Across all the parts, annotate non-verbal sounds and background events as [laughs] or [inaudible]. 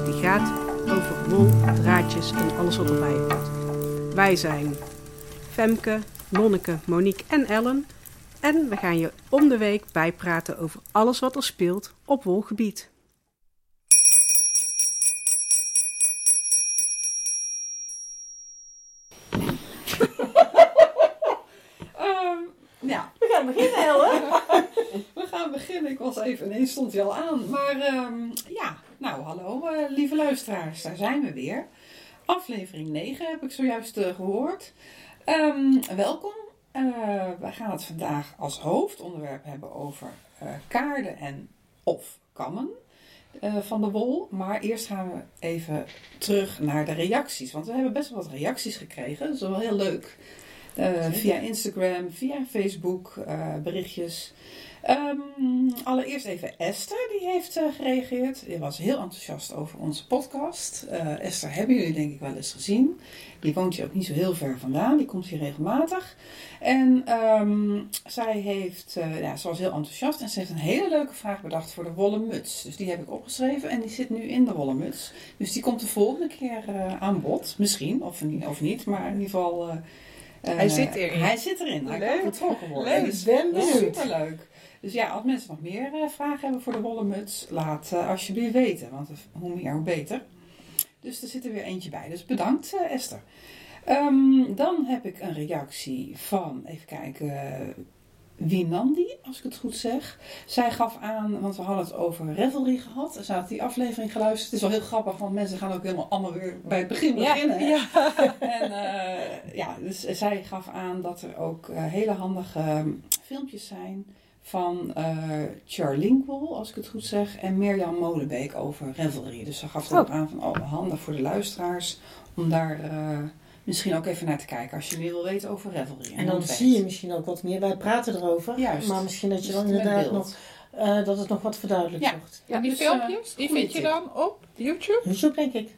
podcast die gaat over wol, draadjes en alles wat erbij hoort. Wij zijn Femke, Nonneke, Monique en Ellen. En we gaan je om de week bijpraten over alles wat er speelt op wolgebied. [laughs] Ehm, ja, We gaan beginnen, Ellen. [laughs] we gaan beginnen. Ik was even, ineens stond hij al aan. Maar ehm, ja, nou hallo eh, lieve luisteraars, daar zijn we weer. Aflevering 9 heb ik zojuist eh, gehoord. Ehm, welkom. Eh, wij gaan het vandaag als hoofdonderwerp hebben over kaarden en of kammen van de wol. Maar eerst gaan we even terug naar de reacties. Want we hebben best wel wat reacties gekregen. Dat wel heel leuk. Eh, via Instagram, via Facebook, eh, berichtjes. Ehm, allereerst even Esther, die heeft eh, gereageerd. Die was heel enthousiast over onze podcast. Esther hebben jullie denk ik wel eens gezien. Die woont hier ook niet zo heel ver vandaan. Die komt hier regelmatig. En ehm, zij heeft, ja, ze was heel enthousiast en ze heeft een hele leuke vraag bedacht voor de wollen muts. Dus die heb ik opgeschreven en die zit nu in de wollen muts. Dus die komt de volgende keer aan bod. Misschien, of, niet- of niet, maar in ieder geval... eh, Hij zit erin. Hij zit erin. Hij Leuk. kan vertrokken worden. Leuk. Dus ben benieuwd. superleuk. Dus ja, als mensen nog meer eh, vragen hebben voor de wollen muts, laat eh, alsjeblieft weten. Want hoe meer, hoe beter. Dus er zit er weer eentje bij. Dus bedankt Esther. Ehm, dan heb ik een reactie van, even kijken, Winandi, als ik het goed zeg. Zij gaf aan, want we hadden het over Revelry gehad. Ze had die aflevering geluisterd. Het is wel heel grappig, want mensen gaan ook helemaal allemaal weer bij het begin beginnen. hè? [laughs] En eh, ja, dus zij gaf aan dat er ook eh, hele handige ehm, filmpjes zijn van Charlingual, als ik het goed zeg, en Mirjam Molenbeek over Revelry. Dus ze gaf Oh. ook aan van, oh, handig voor de luisteraars om daar misschien ook even naar te kijken als je meer wil weten over Revelry. En hoe dan zie je misschien ook wat meer. Wij praten erover. Juist. Maar misschien dat je dan inderdaad nog, eh, dat het nog wat verduidelijkt Ja. wordt. Ja, en die dus, filmpjes, eh, die vind je tip. dan op YouTube? YouTube denk ik.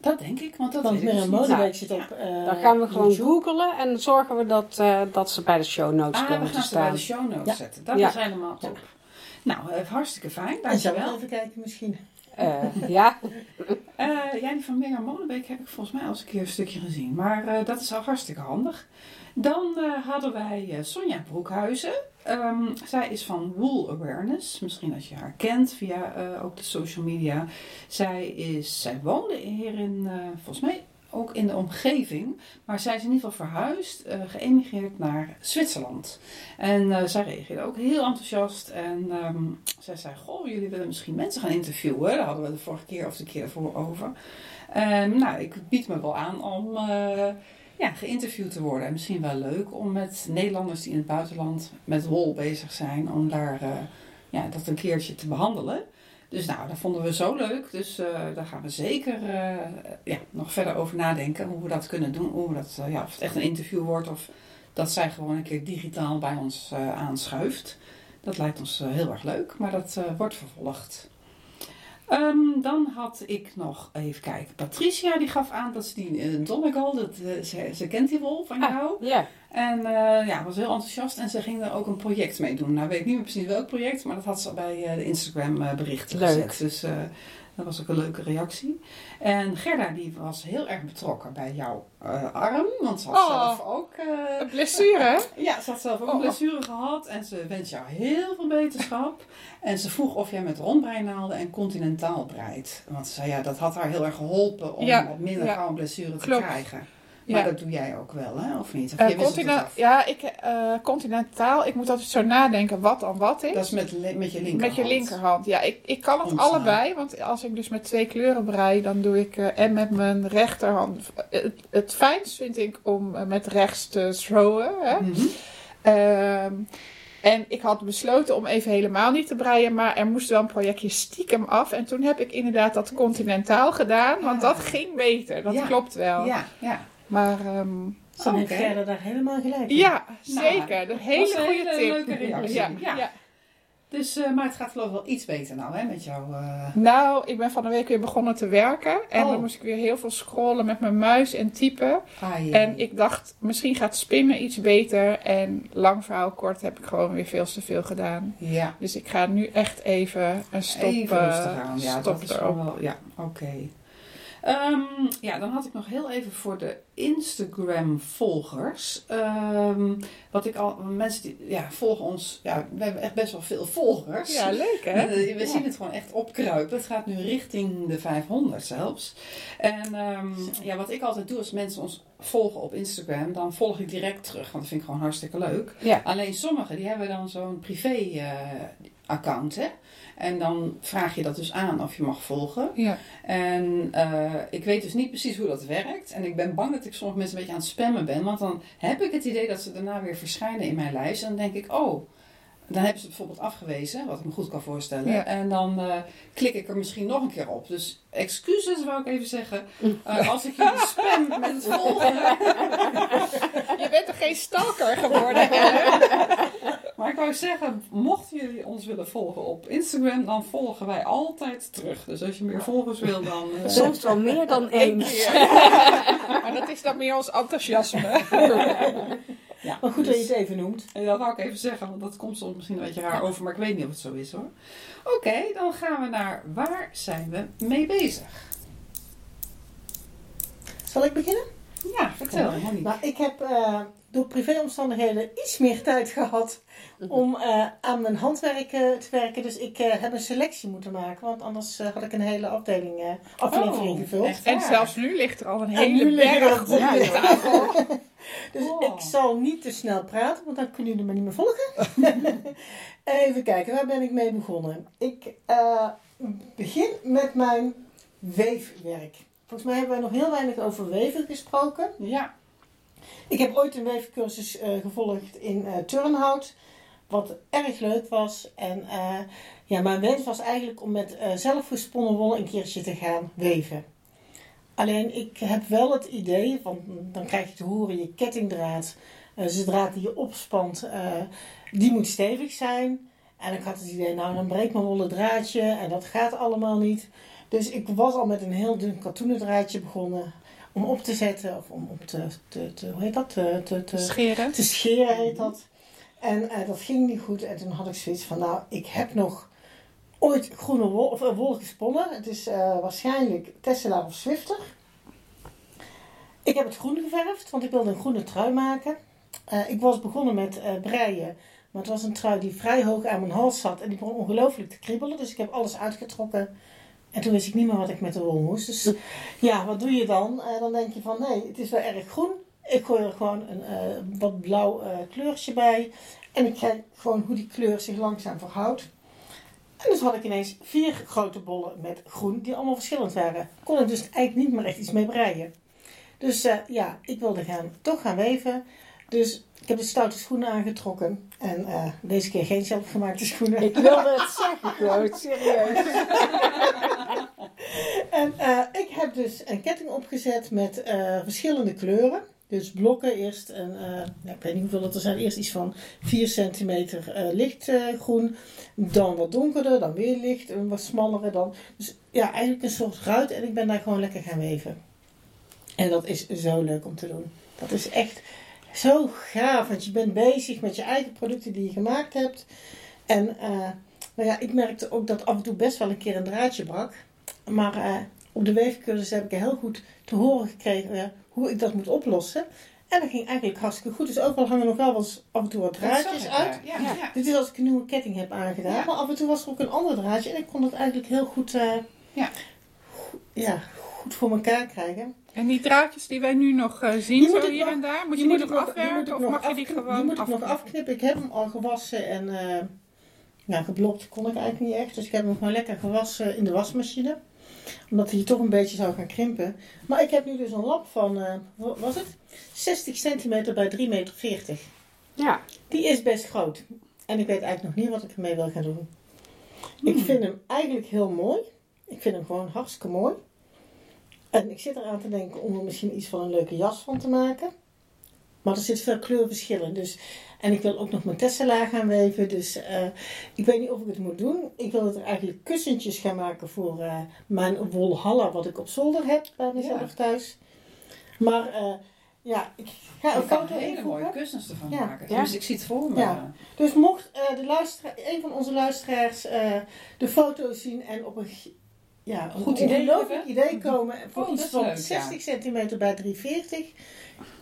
Dat denk ik, want dat Want weet ik dus niet. Molenbeek zit op eh, Dan gaan we gewoon YouTube. googlen en zorgen we dat, eh, dat ze bij de show notes Ah, we komen te gaan ze bij de staan. show notes Ja. zetten. Dat Ja. is helemaal top. Nou, hartstikke fijn. En zou Dankjewel. wel even kijken misschien. Eh, ja, [laughs] Eh, ja, die van Mirjam Molenbeek heb ik volgens mij al eens een keer een stukje gezien. Maar eh, dat is al hartstikke handig. Dan eh, hadden wij eh, Sonja Broekhuizen. Ehm, zij is van Wool Awareness. Misschien als je haar kent via eh, ook de social media. Zij, is, zij woonde hier in, eh, volgens mij ook in de omgeving. Maar zij is in ieder geval verhuisd, eh, geëmigreerd naar Zwitserland. En eh, zij reageerde ook heel enthousiast. En ehm, zij zei, goh, jullie willen misschien mensen gaan interviewen. Daar hadden we de vorige keer of de keer ervoor over. En nou, ik bied me wel aan om eh, ja, geïnterviewd te worden. En misschien wel leuk om met Nederlanders die in het buitenland met wol bezig zijn, om daar ja, dat een keertje te behandelen. Dus nou, dat vonden we zo leuk. Dus eh, daar gaan we zeker eh, ja, nog verder over nadenken hoe we dat kunnen doen. Hoe we dat, eh, ja, of het echt een interview wordt of dat zij gewoon een keer digitaal bij ons aanschuift. Dat lijkt ons heel erg leuk, maar dat wordt vervolgd. Ehm, dan had ik nog, even kijken, Patricia die gaf aan dat ze die uh, Donegal, dat, ze, ze kent die wol van jou. ah, ja. En eh, ja, was heel enthousiast en ze ging er ook een project mee doen. Nou weet ik niet meer precies welk project, maar dat had ze bij eh, de Instagram eh, berichten Leuk. gezet. Dus dat was ook een leuke reactie. En Gerda die was heel erg betrokken bij jouw arm, want ze had Oh. zelf ook... Een blessure, [laughs] ja, ze had zelf ook een Oh. blessure gehad en ze wens jou heel veel beterschap. En ze vroeg of jij met rondbreinaalden en continentaal breidt. Want ze zei ja, dat had haar heel erg geholpen om Ja, wat minder ja. gauw een blessure te Klopt. krijgen. Maar dat doe jij ook wel, hè? Of niet? Of Eh, continent- ja, ik, eh, continentaal. Ik moet altijd zo nadenken wat dan wat is. Dat is met, met je linkerhand. Met je linkerhand. Ja, ik, ik kan het allebei. Want als ik dus met twee kleuren brei, dan doe ik eh, en met mijn rechterhand. Het, het fijnst vind ik om met rechts te throwen. Hè? Mhm. Ehm, en ik had besloten om even helemaal niet te breien, maar er moest wel een projectje stiekem af. En toen heb ik inderdaad dat continentaal gedaan, want Ja. dat ging beter. Dat Ja. klopt wel. Ja, ja. Maar ehm, Dan heeft. Gerda daar helemaal gelijk in. ja, Nou, zeker. Een hele goede hele tip. leuke reactie. Ja, Ja. ja. Dus, eh, maar het gaat geloof ik wel iets beter nou, hè, met jou. eh. Nou, ik ben van de week weer begonnen te werken. En Oh. dan moest ik weer heel veel scrollen met mijn muis en typen. Ai. En ik dacht, misschien gaat spinnen iets beter. En lang verhaal kort heb ik gewoon weer veel te veel gedaan. Ja, Dus ik ga nu echt even een stop, even eh, aan. Ja, stop dat is erop. gewoon wel... Ja, oké. Ehm, ja, dan had ik nog heel even voor de Instagram-volgers. Ehm, wat ik al... Mensen die ja, volgen ons... Ja, we hebben echt best wel veel volgers. Ja, leuk hè? [laughs] Eh, We zien het gewoon echt opkruipen. Het gaat nu richting de 500 zelfs. En ehm, ja, wat ik altijd doe als mensen ons volgen op Instagram, dan volg ik direct terug. Want dat vind ik gewoon hartstikke leuk. Ja. Alleen sommigen die hebben dan zo'n privé eh, account. Hè? En dan vraag je dat dus aan of je mag volgen. Ja. En eh, ik weet dus niet precies hoe dat werkt. En ik ben bang dat ik sommige mensen een beetje aan het spammen ben. Want dan heb ik het idee dat ze daarna weer verschijnen in mijn lijst. En dan denk ik, oh, dan hebben ze het bijvoorbeeld afgewezen. Wat ik me goed kan voorstellen. Ja. En dan eh, klik ik er misschien nog een keer op. Dus excuses wou ik even zeggen. eh, als ik jullie spam met het volgen. [laughs] Je bent toch geen stalker geworden? [laughs] wou zeggen, mochten jullie ons willen volgen op Instagram, dan volgen wij altijd terug. Dus als je meer volgers wil, dan... eh, Soms wel meer dan [laughs] één. [laughs] maar dat is dan meer ons enthousiasme. [laughs] ja, Maar goed dat je dus- het even noemt. En dat wou ik even zeggen, want dat komt soms misschien een beetje raar over, maar ik weet niet of het zo is hoor. Oké, dan gaan we naar waar zijn we mee bezig? Zal ik beginnen? Ja, vertel, Monique. Nou, ik heb eh, door privéomstandigheden iets meer tijd [laughs] gehad om eh, aan mijn handwerk eh, te werken. Dus ik eh, heb een selectie moeten maken, want anders had ik een hele afdeling, eh aflevering Oh, ingevuld. echt En zelfs nu ligt er al een En hele er berg op de tafel. [laughs] Dus Oh. ik zal niet te snel praten, want dan kunnen jullie me niet meer volgen. [laughs] Even kijken, waar ben ik mee begonnen? Ik eh, begin met mijn weefwerk. Volgens mij hebben wij nog heel weinig over weven gesproken. Ja, Ik heb ooit een weefcursus eh, gevolgd in eh Turnhout, wat erg leuk was. En eh, ja, mijn wens was eigenlijk om met zelfgesponnen wol een keertje te gaan weven. Alleen ik heb wel het idee, want dan krijg je te horen je kettingdraad, dus de draad die je opspant, die moet stevig zijn. En ik had het idee, nou dan breekt mijn wollen draadje en dat gaat allemaal niet. Dus ik was al met een heel dun katoenen draadje begonnen om op te zetten, of om op te, te, te hoe heet dat, te, te, te, Scheren. te scheren heet dat. En eh, dat ging niet goed. En toen had ik zoiets van, nou, ik heb nog ooit groene wol, of, eh, wol gesponnen. Het is eh, waarschijnlijk Tessela of Swifter. Ik heb het groen geverfd, want ik wilde een groene trui maken. Ik was begonnen met breien. Maar het was een trui die vrij hoog aan mijn hals zat. En die begon ongelooflijk te kriebelen. Dus ik heb alles uitgetrokken. En toen wist ik niet meer wat ik met de wol moest. Dus ja, wat doe je dan? Eh, dan denk je van, nee, het is wel erg groen. Ik gooi er gewoon een eh, wat blauw eh, kleurtje bij. En ik kijk gewoon hoe die kleur zich langzaam verhoudt. En dus had ik ineens vier grote bollen met groen, die allemaal verschillend waren. Kon ik dus eigenlijk niet meer echt iets mee breien. Dus ja, ik wilde gaan, toch gaan weven. Dus ik heb de stoute schoenen aangetrokken. En deze keer geen zelfgemaakte schoenen. Ik wilde het zeggen, Groot. [laughs] Serieus. En eh, ik heb dus een ketting opgezet met eh, verschillende kleuren. Dus blokken, eerst een, eh, ik weet niet hoeveel dat er zijn, eerst iets van 4 centimeter lichtgroen, dan wat donkerder, dan weer licht, een wat smallere dan. Dus ja, eigenlijk een soort ruit en ik ben daar gewoon lekker gaan weven. En dat is zo leuk om te doen. Dat is echt zo gaaf, want je bent bezig met je eigen producten die je gemaakt hebt. En nou ja, ik merkte ook dat af en toe best wel een keer een draadje brak. Maar eh, op de weefcursus heb ik heel goed te horen gekregen hoe ik dat moet oplossen. En dat ging eigenlijk hartstikke goed. Dus overal hangen nog wel eens af en toe wat dat draadjes uit. Ja, ja. ja. Dit is als ik een nieuwe ketting heb aangedaan. Ja. Maar af en toe was er ook een ander draadje. En ik kon het eigenlijk heel goed, eh, Ja. go- ja, goed voor elkaar krijgen. En die draadjes die wij nu nog eh, zien, Die moet zo ik hier nog- en daar, moet je Die nog die afwerken of nog mag je die afknippen. gewoon Die moet ik nog afknippen? Ik heb hem al gewassen en eh ja, geblokt kon ik eigenlijk niet echt. Dus ik heb hem gewoon lekker gewassen in de wasmachine. Omdat hij toch een beetje zou gaan krimpen. Maar ik heb nu dus een lap van, eh, wat was het? 60 centimeter bij 3,40 meter. Ja. Die is best groot. En ik weet eigenlijk nog niet wat ik ermee wil gaan doen. Ik vind hem eigenlijk heel mooi. Ik vind hem gewoon hartstikke mooi. En ik zit eraan te denken om er misschien iets van een leuke jas van te maken. Maar er zit veel kleurverschil in. Dus, en ik wil ook nog mijn tessella gaan weven. Dus eh, ik weet niet of ik het moet doen. Ik wil er eigenlijk kussentjes gaan maken voor eh, mijn wolhalla wat ik op zolder heb bij mezelf Ja. thuis. Maar eh, ja, ik ga een foto hele invoegen. mooie kussens ervan Ja. maken. Ja. Dus ik zie het voor me. Ja. Dus mocht eh, de luisteraar, een van onze luisteraars eh, de foto's zien en op een ja, een Goed idee ongelooflijk hebben. idee komen voor Oh, iets van leuk, ja. 60 centimeter bij 340,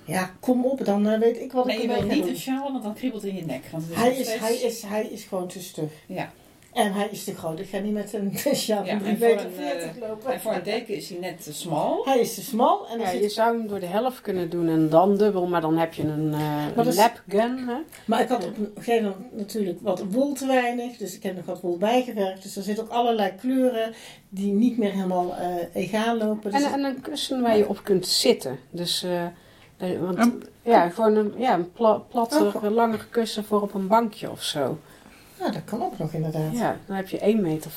ja, kom op, dan eh, weet ik wat ik je ermee wil ga niet doen. een sjaal, want dan kriebelt in je nek. Want is Hij is, steeds- hij, is, hij is gewoon te stug. Ja. En hij is te groot. Ik ga niet met een [laughs] sjaal Ja, van en 3,40 voor meter een, eh, lopen. En voor een deken is hij net te smal. Hij is te smal en Ja, je zou hem door de helft kunnen doen en dan dubbel, maar dan heb je een, eh een is- lapgun. Hè? Maar ik had op een gegeven moment natuurlijk wat wol te weinig. Dus ik heb nog wat wol bijgewerkt. Dus er zitten ook allerlei kleuren die niet meer helemaal eh, egaal lopen. Dus En, en een kussen waar je op kunt zitten. Dus, eh, eh, want, Een- ja, gewoon een, ja, een pla, platter, Oh. langer kussen voor op een bankje of zo. Ja, dat kan ook nog inderdaad. Ja, Ja, dan heb je 1,50 meter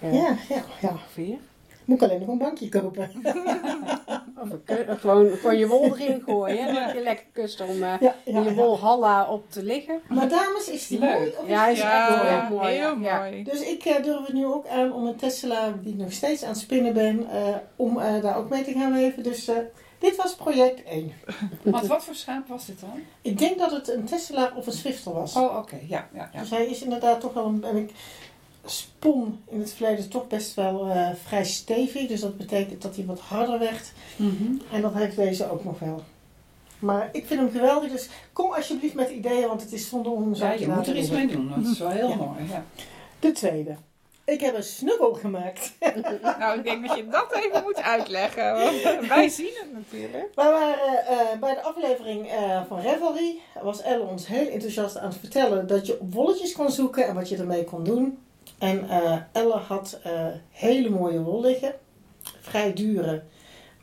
eh, ja, ja. ongeveer. Moet ik alleen nog een bankje kopen. [laughs] Of een ku- gewoon, gewoon je wol erin gooien. hè. Dan heb je lekker kussen om eh, Ja, in ja, je ja. wol halla op te liggen. Maar dames, is die Leuk. mooi? Of Ja, hij is echt echt mooi. Ja, heel ja. mooi. Dus ik eh, durf het nu ook aan om een Tesla, die ik nog steeds aan het spinnen ben, eh, om eh, daar ook mee te gaan weven. Dus eh, dit was project 1. Want wat voor schaap was dit dan? Ik denk dat het een Tesla of een Swifter was. Oh, oké. Ja, ja, ja. Dus hij is inderdaad toch wel een. En ik spon in het verleden toch best wel eh, vrij stevig. Dus dat betekent dat hij wat harder werd. Mhm. En dat heeft deze ook nog wel. Maar ik vind hem geweldig. Dus kom alsjeblieft met ideeën, want het is zonde om Ja, je moet er iets mee doen. Het is wel heel Ja. mooi. Ja. De tweede. Ik heb een snuggel gemaakt. [laughs] Nou, ik denk dat je dat even moet uitleggen. Want wij zien het natuurlijk. We waren eh, bij de aflevering eh, van Revelry. Was Elle ons heel enthousiast aan het vertellen dat je op wolletjes kon zoeken en wat je ermee kon doen. En eh, Elle had eh, hele mooie wol liggen. Vrij dure.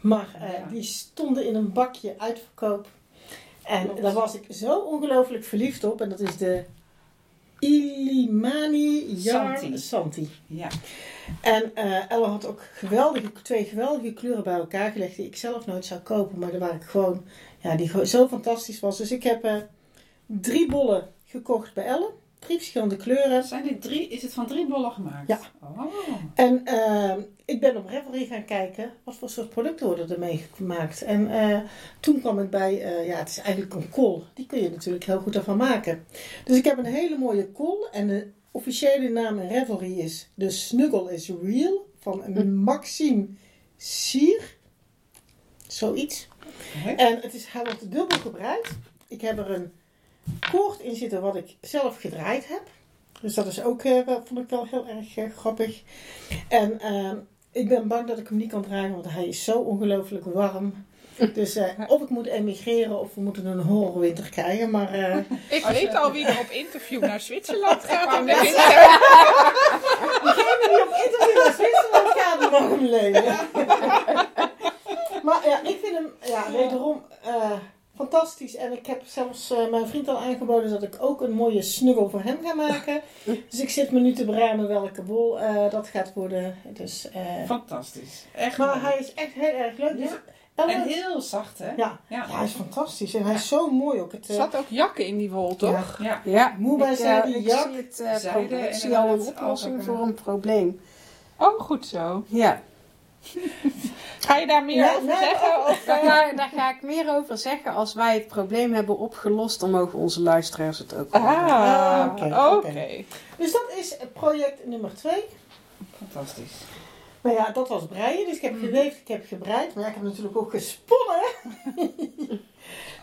Maar eh, Ja. die stonden in een bakje uitverkoop. En Klopt. daar was ik zo ongelooflijk verliefd op. En dat is de Illimani Yar Santi. Santi. ja. En Elle had ook geweldige, twee geweldige kleuren bij elkaar gelegd die ik zelf nooit zou kopen. Maar waar ik gewoon, ja, die zo fantastisch was. Dus ik heb eh, drie bollen gekocht bij Elle. Drie verschillende kleuren. Zijn dit drie, is het van drie bollen gemaakt? Ja. Oh. En eh, ik ben op Revelry gaan kijken wat voor soort producten worden ermee gemaakt. En eh, toen kwam ik bij, eh, ja, het is eigenlijk een kool. Die kun je natuurlijk heel goed ervan maken. Dus ik heb een hele mooie kool. En de officiële naam in Revelry is de Snuggle is Real van Maxime Sier. Zoiets. En het is, hij wordt dubbel gebreid. Ik heb er een koord in zitten wat ik zelf gedraaid heb. Dus dat is ook, eh, wel, vond ik wel heel erg eh, grappig. En eh, ik ben bang dat ik hem niet kan dragen, want hij is zo ongelooflijk warm. [laughs] Dus eh, of ik moet emigreren of we moeten een horrorwinter krijgen. Maar eh, [laughs] Ik weet al wie er op interview naar Zwitserland [laughs] gaat wou in de net winter. degene die op interview naar Zwitserland gaat, mag hem lenen. maar ja, ik vind hem ja, wederom eh, fantastisch. En ik heb zelfs eh, mijn vriend al aangeboden dat ik ook een mooie snuggel voor hem ga maken. [laughs] Dus ik zit me nu te beramen welke wol eh, dat gaat worden. Dus, eh, Fantastisch. Echt maar mooi. hij is echt heel erg leuk. Dus, Ja. En heel zacht, hè? ja, ja, Ja. hij is fantastisch. En hij is zo mooi ook. Het, Er eh, zat ook jakken in die wol, toch? Ja. Ja, Moe bij eh, zijde, ik jak, zie, het, eh, ik zie al een oplossing voor een probleem. Oh, goed zo. Ja, Ga je daar meer Ja, over nee, zeggen? Of, eh, daar, daar ga ik meer over zeggen. Als wij het probleem hebben opgelost, dan mogen onze luisteraars het ook horen. Ah, Ah, oké. Dus dat is project nummer 2. Fantastisch. Nou ja, dat was breien. Dus ik heb geweefd, ik heb gebreid. Maar ja, ik heb natuurlijk ook gesponnen. [laughs]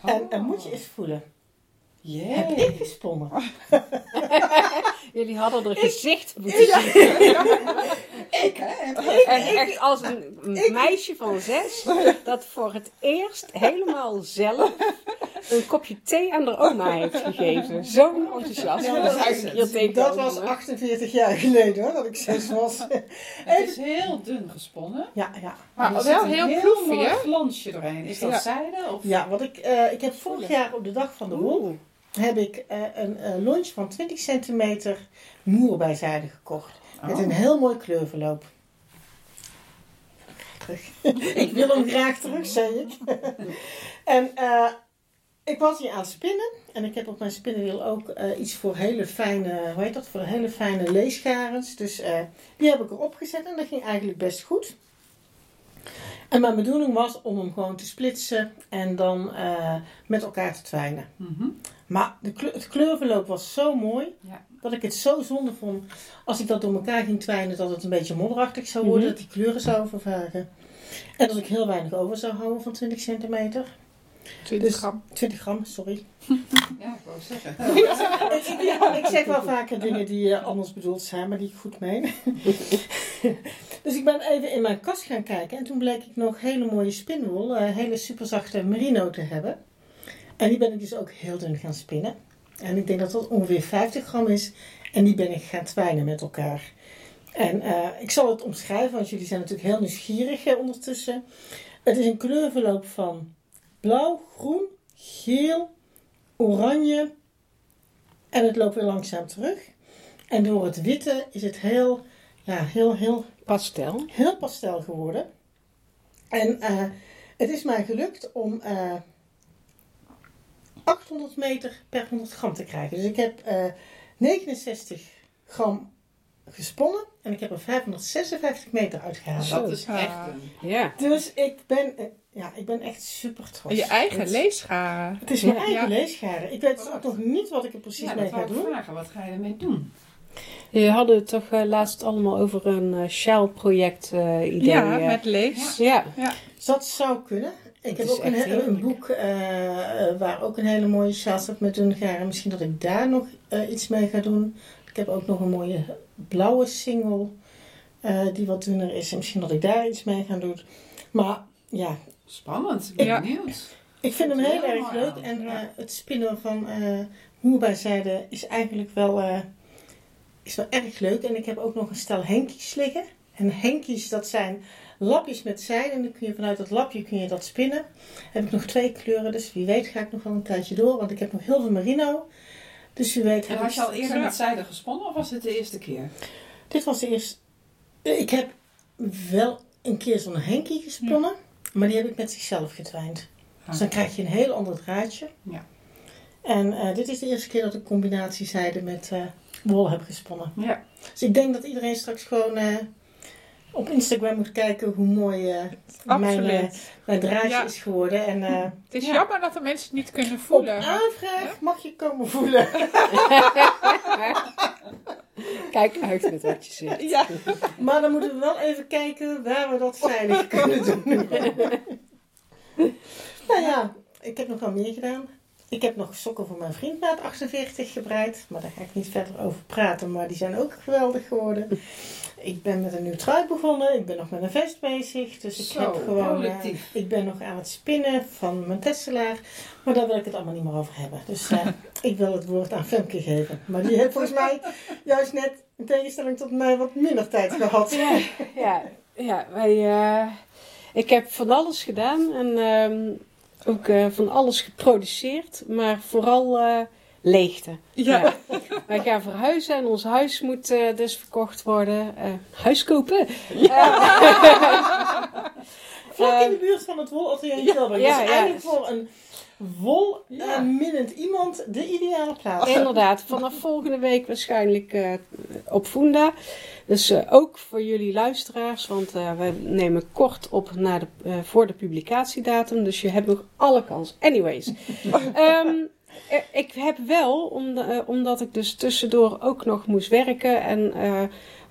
En, en moet je eens voelen. Heb Jee. ik gesponnen? [laughs] Jullie hadden er gezicht moeten zien. [laughs] Ik, hè? En echt als een meisje van zes, [laughs] dat voor het eerst helemaal zelf een kopje thee aan haar oma heeft gegeven. Zo'n enthousiasme. Ja, dat dat was me. 48 jaar geleden hoor, dat ik zes was. Het is heel dun gesponnen. Ja, ja. Maar er wel zit een heel heel mooi glansje doorheen. Is dat Ja. zijde? Of? Ja, want ik, eh, ik heb vorig jaar op de dag van de wol. Heb ik eh, een eh lunch van 20 centimeter moerbijzijde gekocht. Met Oh. een heel mooi kleurverloop. [laughs] Ik wil hem graag terug, zei ik. [laughs] en eh, ik was hier aan het spinnen. En ik heb op mijn spinnenwiel ook iets voor hele fijne, hoe heet dat? Voor hele fijne leesgarens. Dus die heb ik erop gezet en dat ging eigenlijk best goed. En mijn bedoeling was om hem gewoon te splitsen en dan eh, met elkaar te twijnen. Mhm. Maar de kleur, het kleurverloop was zo mooi Ja. dat ik het zo zonde vond als ik dat door elkaar ging twijnen dat het een beetje modderachtig zou worden, Mhm. dat die kleuren zouden vervagen. En dat ik heel weinig over zou houden van 20 centimeter. 20 Dus- gram. 20 gram, sorry. [laughs] Ja, ik wou zeggen. [laughs] ik, ik- ik zeg wel vaker dingen die eh, anders bedoeld zijn, maar die ik goed meen. [laughs] dus ik ben even in mijn kast gaan kijken en toen bleek ik nog hele mooie spinwol, eh, hele superzachte merino te hebben. En die ben ik dus ook heel dun gaan spinnen. En ik denk dat dat ongeveer 50 gram is. En die ben ik gaan twijnen met elkaar. En eh, ik zal het omschrijven, want jullie zijn natuurlijk heel nieuwsgierig ondertussen. Het is een kleurverloop van blauw, groen, geel, oranje. En het loopt weer langzaam terug. En door het witte is het heel, ja, heel, heel Pastel. heel pastel geworden. En eh, het is mij gelukt om eh 800 meter per 100 gram te krijgen. Dus ik heb eh 69 gram gesponnen en ik heb er 556 meter uitgehaald. Dat is echt een... Ja. Dus ik ben, eh, ja, ik ben echt super trots. Je eigen Het- leesgaren. Het is mijn Ja. eigen Ja. leesgaren. Ik weet ook nog niet wat ik er precies Ja, mee ga doen. vragen. Wat ga je ermee doen? Je hadden het toch eh, laatst allemaal over een eh Shell-project eh, idee. Ja, met lees. ja. Dat zou kunnen. Ik heb ook een, een boek waar ook een hele mooie sjaal staat met dunne garen. Misschien dat ik daar nog eh, iets mee ga doen. Ik heb ook nog een mooie blauwe single eh, die wat dunner is. En misschien dat ik daar iets mee ga doen. Maar ja, Spannend. Ik ben Ja. benieuwd. ik vind hem heel heel erg leuk. aan. En eh, het spinnen van eh moerbijzijde is eigenlijk wel, eh, is wel erg leuk. En ik heb ook nog een stel henkies liggen. En henkies, dat zijn lapjes met zijde. En dan kun je vanuit dat lapje kun je dat spinnen. Heb ik nog twee kleuren, dus wie weet ga ik nog wel een tijdje door. Want ik heb nog heel veel merino. Dus wie weet En heb had ik... je al eerder met zijde gesponnen of was het de eerste keer? Dit was de eerste... Ik heb wel een keer zo'n henkie gesponnen. Maar die heb ik met zichzelf getwijnd. Dus dan krijg je een heel ander draadje. Ja. En eh, dit is de eerste keer dat ik combinatie zijde met eh, wol heb gesponnen. Ja. Dus ik denk dat iedereen straks gewoon eh, op Instagram moet kijken hoe mooi mijn, mijn draadje Ja. is geworden. En Het is Ja. jammer dat de mensen het niet kunnen op voelen. aanvraag mag je komen voelen. [laughs] [laughs] Kijk uit met wat je zegt. Ja. [laughs] Maar dan moeten we wel even kijken waar we dat veilig kunnen doen. [laughs] nou ja, ik heb nog wel meer gedaan. Ik heb nog sokken voor mijn vriend maat 48 gebreid. Maar daar ga ik niet verder over praten. Maar die zijn ook geweldig geworden. [laughs] Ik ben met een nieuw trui begonnen. Ik ben nog met een vest bezig. Dus ik Zo, heb gewoon... eh, ik ben nog aan het spinnen van mijn tesselaar. Maar daar wil ik het allemaal niet meer over hebben. Dus eh, [laughs] ik wil het woord aan Femke geven. Maar die heeft volgens mij [laughs] juist net, in tegenstelling tot mij, wat minder tijd gehad. Ja, ja, ja wij, eh, ik heb van alles gedaan en ehm, ook eh, van alles geproduceerd, maar vooral eh, leegte. Ja. [laughs] Wij gaan verhuizen en ons huis moet eh, dus verkocht worden. Huis kopen. [laughs] Vlak in de buurt van het wolatelier in Tilburg. ja, dus ja. eigenlijk voor een wol Ja. minnend iemand de ideale plaats. Inderdaad, vanaf volgende week waarschijnlijk eh, op Funda. Dus eh, ook voor jullie luisteraars, want eh, we nemen kort op naar de, eh, voor de publicatiedatum. Dus je hebt nog alle kans. Anyways. [laughs] Ehm, eh, ik heb wel, om omdat ik dus tussendoor ook nog moest werken en eh,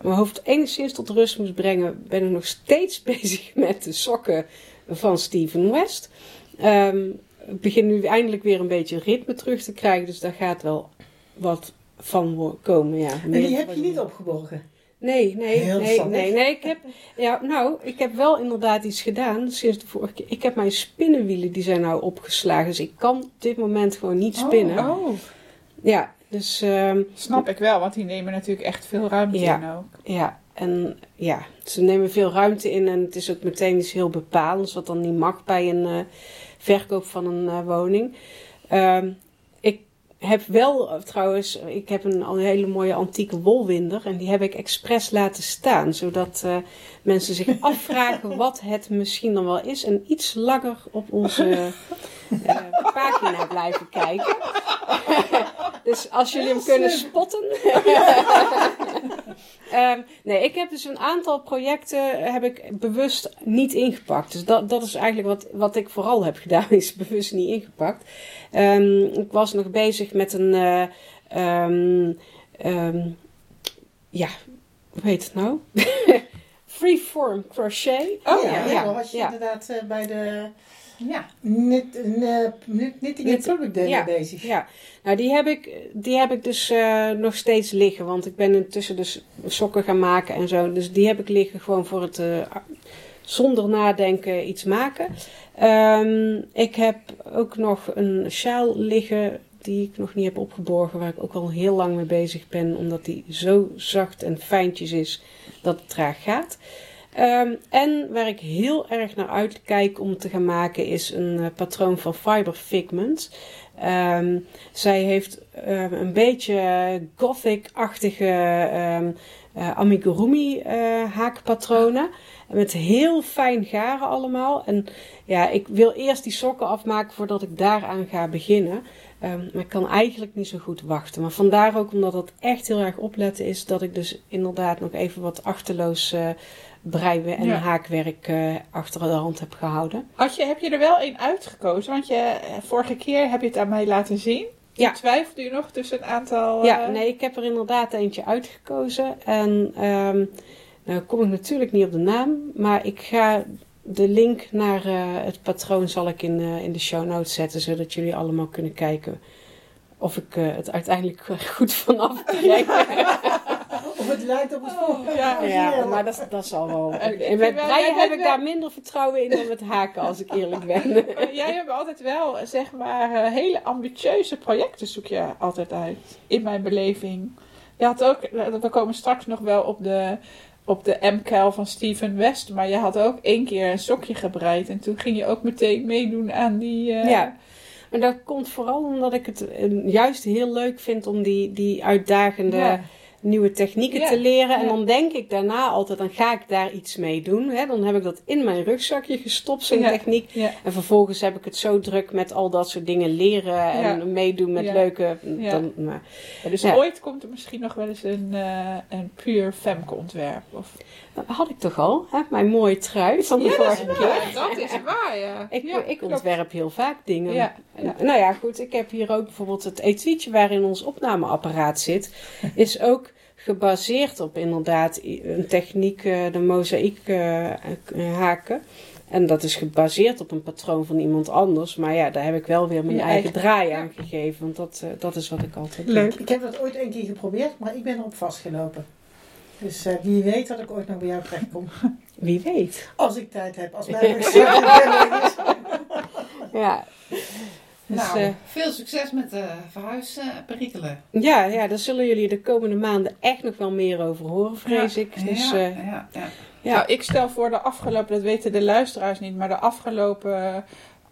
mijn hoofd enigszins tot rust moest brengen, ben ik nog steeds [laughs] bezig met de sokken van Steven West. Ehm, ik begin nu eindelijk weer een beetje ritme terug te krijgen, dus daar gaat wel wat van komen. Ja. En die heb je niet opgeborgen. Nee, nee, Heel nee, nee, nee. Ik heb, ja, nou, ik heb wel inderdaad iets gedaan sinds de vorige keer. Ik heb mijn spinnenwielen, die zijn nou opgeslagen. Dus ik kan op dit moment gewoon niet spinnen. Oh, Ja, dus ehm, snap ik wel, want die nemen natuurlijk echt veel ruimte Ja. in ook. ja, en ja, ze nemen veel ruimte in en het is ook meteen iets heel bepalends, wat dan niet mag bij een eh, verkoop van een eh, woning. Ehm, ik heb wel eh, trouwens, ik heb een, hele mooie antieke wolwinder. En die heb ik expres laten staan. Zodat mensen zich [laughs] afvragen wat het misschien dan wel is. En iets langer op onze pagina blijven kijken. [laughs] dus als jullie hem kunnen spotten. [laughs] Ehm, nee, ik heb dus een aantal projecten heb ik bewust niet ingepakt. Dus dat, dat is eigenlijk wat, wat ik vooral heb [laughs] gedaan, is bewust niet ingepakt. Ehm, ik was nog bezig met een, eh, ehm, ja, hoe heet het nou? [laughs] Freeform crochet. Oh ja, ja, ja, was je inderdaad eh, bij de Ja. eh, knit- Knitting in Knit- Public Day ja, bezig. Ja, nou die heb ik, die heb ik dus eh, nog steeds liggen. Want ik ben intussen dus sokken gaan maken en zo. Dus die heb ik liggen gewoon voor het eh, zonder nadenken iets maken. Ehm, ik heb ook nog een sjaal liggen die ik nog niet heb opgeborgen. Waar ik ook al heel lang mee bezig ben. Omdat die zo zacht en fijntjes is dat het traag gaat. Ehm, en waar ik heel erg naar uitkijk om te gaan maken is een eh, patroon van Fiber Figment. Ehm, zij heeft eh, een beetje gothic-achtige ehm, eh, amigurumi eh, haakpatronen. Met heel fijn garen allemaal. En ja, ik wil eerst die sokken afmaken voordat ik daaraan ga beginnen. Ehm, maar ik kan eigenlijk niet zo goed wachten. Maar vandaar ook omdat het echt heel erg opletten is, dat ik dus inderdaad nog even wat achterloos eh breien en Ja. haakwerk eh, achter de hand heb gehouden. Had je, heb je er wel één uitgekozen? Want je, eh, vorige keer heb je het aan mij laten zien. Ja. Twijfelde je nog tussen een aantal... Ja, nee, ik heb er inderdaad eentje uitgekozen. En ehm nou kom ik natuurlijk niet op de naam, maar ik ga de link naar eh, het patroon zal ik in, eh, in de show notes zetten, zodat jullie allemaal kunnen kijken of ik eh, het uiteindelijk [laughs] goed vanaf krijg. [laughs] Of het lijkt op het volgende. ja, ja, maar dat, dat zal wel. En met breien heb ik wel- daar minder vertrouwen in dan met haken, als ik eerlijk ben. [laughs] Jij hebt altijd wel, zeg maar, hele ambitieuze projecten zoek je altijd uit. In mijn beleving. Je had ook, we komen straks nog wel op de, op de M-kuil van Steven West. Maar je had ook één keer een sokje gebreid. En toen ging je ook meteen meedoen aan die... eh, Ja. Maar dat komt vooral omdat ik het eh, juist heel leuk vind om die, die uitdagende Ja. Nieuwe technieken Ja, te leren. En ja. dan denk ik daarna altijd, dan ga ik daar iets mee doen. Hè? Dan heb ik dat in mijn rugzakje gestopt, zo'n Ja. techniek. En vervolgens heb ik het zo druk met al dat soort dingen leren en meedoen met leuke... Ja. Dan, nou, Ja, dus ooit komt er misschien nog wel eens een, eh, een puur Femke ontwerp. Of... dat had ik toch al, hè? mijn mooie trui van de vorige keer. dat is waar, ja. Ik, Ja, ik ontwerp heel vaak dingen. Ja, En- ja. Nou ja, goed. Ik heb hier ook bijvoorbeeld het etuietje waarin ons opnameapparaat zit. [laughs] Is ook gebaseerd op inderdaad een techniek, eh, de mozaïek eh, eh, haken. En dat is gebaseerd op een patroon van iemand anders. Maar ja, daar heb ik wel weer mijn eigen, eigen- draai ja. aan gegeven. Want dat, dat is wat ik altijd doe. Leuk. Ik heb dat ooit een keer geprobeerd, maar ik ben erop vastgelopen. Dus eh, wie weet dat ik ooit nog bij jou terechtkom. [laughs] Wie weet. Als ik tijd heb, als mijn [laughs] is. [laughs] Ja. Dus, nou, eh, veel succes met de verhuisperikelen. ja, ja, daar zullen jullie de komende maanden echt nog wel meer over horen, vrees ik. Dus, ja, eh, ja, ja. Ja. Nou, ik stel voor de afgelopen, dat weten de luisteraars niet, maar de afgelopen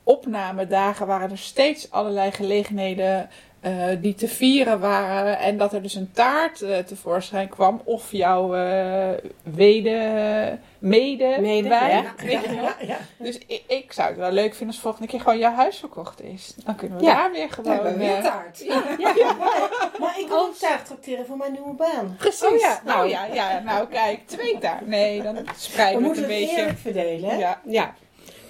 opnamedagen waren er steeds allerlei gelegenheden eh, die te vieren waren. En dat er dus een taart eh, tevoorschijn kwam. Of jouw eh wede, mede, Mede, wijn. ja. Weet je wel? Ja, ja. Dus ik, ik zou het wel leuk vinden als volgende keer gewoon jouw huis verkocht is. Dan kunnen we Ja. daar weer gewoon... Ja, weer taart. [laughs] Maar ik kan ook taart tracteren voor mijn nieuwe baan. Precies. Oh ja, nou ja, ja, nou kijk, twee taart. Nee, dan We spreiden we het moeten een het beetje. eerlijk verdelen, hè? Ja. Ja,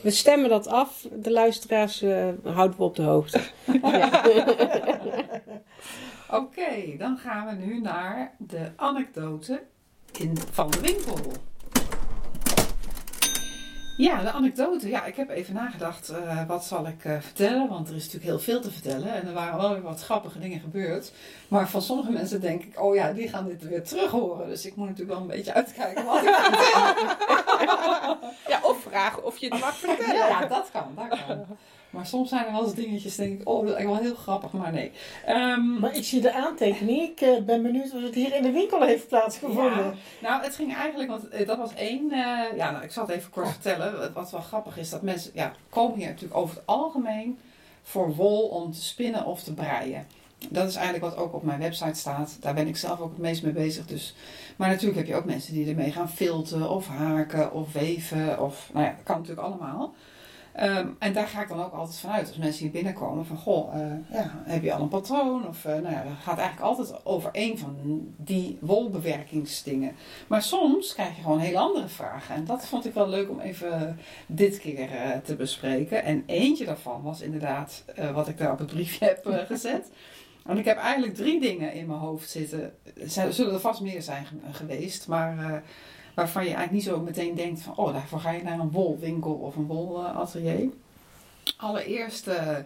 we stemmen dat af. De luisteraars eh, houden we op de hoogte. [laughs] [laughs] Oké, dan gaan we nu naar de anekdote in, van de winkel. Ja, de anekdote. Ja, ik heb even nagedacht, eh, wat zal ik eh, vertellen? Want er is natuurlijk heel veel te vertellen. En er waren wel weer wat grappige dingen gebeurd. Maar van sommige mensen denk ik, oh ja, die gaan dit weer terug horen. Dus ik moet natuurlijk wel een beetje uitkijken wat ik vertel. [laughs] Ja, of vragen of je het mag [laughs] vertellen. Ja, dat kan, dat kan. Maar soms zijn er wel eens dingetjes, denk ik, oh, dat is eigenlijk wel heel grappig, maar nee. Ehm, Maar ik zie de aantekening. Ik eh, ben benieuwd of het hier in de winkel heeft plaatsgevonden. Ja, nou, het ging eigenlijk, want eh, dat was één. eh, ja, nou, ik zal het even kort vertellen. Wat- Wat wel grappig is, dat mensen ja, komen hier natuurlijk over het algemeen voor wol om te spinnen of te breien. dat is eigenlijk wat ook op mijn website staat. Daar ben ik zelf ook het meest mee bezig. Dus. Maar natuurlijk heb je ook mensen die ermee gaan filten of haken of weven. Of, nou ja, dat kan natuurlijk allemaal. Ehm, en daar ga ik dan ook altijd vanuit. Als mensen hier binnenkomen van, goh, eh, ja, heb je al een patroon? Of, uh, nou ja, gaat eigenlijk altijd over één van die wolbewerkingsdingen. Maar soms krijg je gewoon hele andere vragen. En dat vond ik wel leuk om even dit keer uh, te bespreken. En eentje daarvan was inderdaad wat ik daar op het briefje heb gezet. [laughs] Want ik heb eigenlijk drie dingen in mijn hoofd zitten. Er zullen er vast meer zijn geweest, maar waarvan je eigenlijk niet zo meteen denkt van, oh, daarvoor ga je naar een wolwinkel of een wolatelier. Allereerst uh,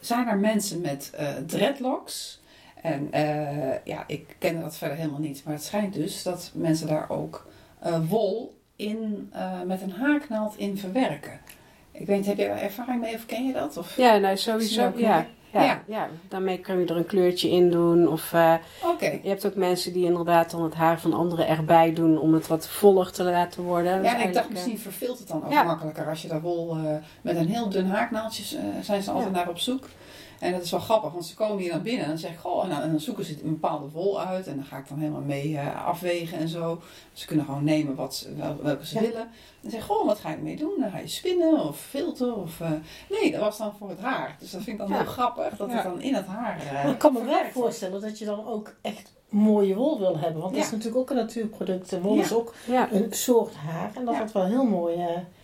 zijn er mensen met uh, dreadlocks. En ja, ik ken dat verder helemaal niet, maar het schijnt dus dat mensen daar ook wol in, met een haaknaald in verwerken. Ik weet niet, heb je daar ervaring mee of ken je dat? Of ja, nou sowieso. Ja. Ja, ja. ja, daarmee kun je er een kleurtje in doen. Of uh, je hebt ook mensen die inderdaad dan het haar van anderen erbij doen om het wat voller te laten worden. Ja, en ik dacht misschien verveelt het dan ook makkelijker als je daar wol uh, met een heel dun haaknaaldje uh, zijn ze altijd naar op zoek. En dat is wel grappig, want ze komen hier naar binnen en dan zeg ik, goh, en dan, zoeken ze een bepaalde wol uit. En dan ga ik dan helemaal mee uh, afwegen en zo. Ze kunnen gewoon nemen wat ze, wel, welke ze willen. En zeg goh, wat ga je mee doen? Dan ga je spinnen of filter of... Uh, nee, dat was dan voor het haar. Dus dat vind ik dan heel grappig, dat het dan in het haar uh, Ik kan me wel voorstellen dat je dan ook echt mooie wol wil hebben. Want dat is natuurlijk ook een natuurproduct. Wol is ook een soort haar. En dat wordt wel heel mooi...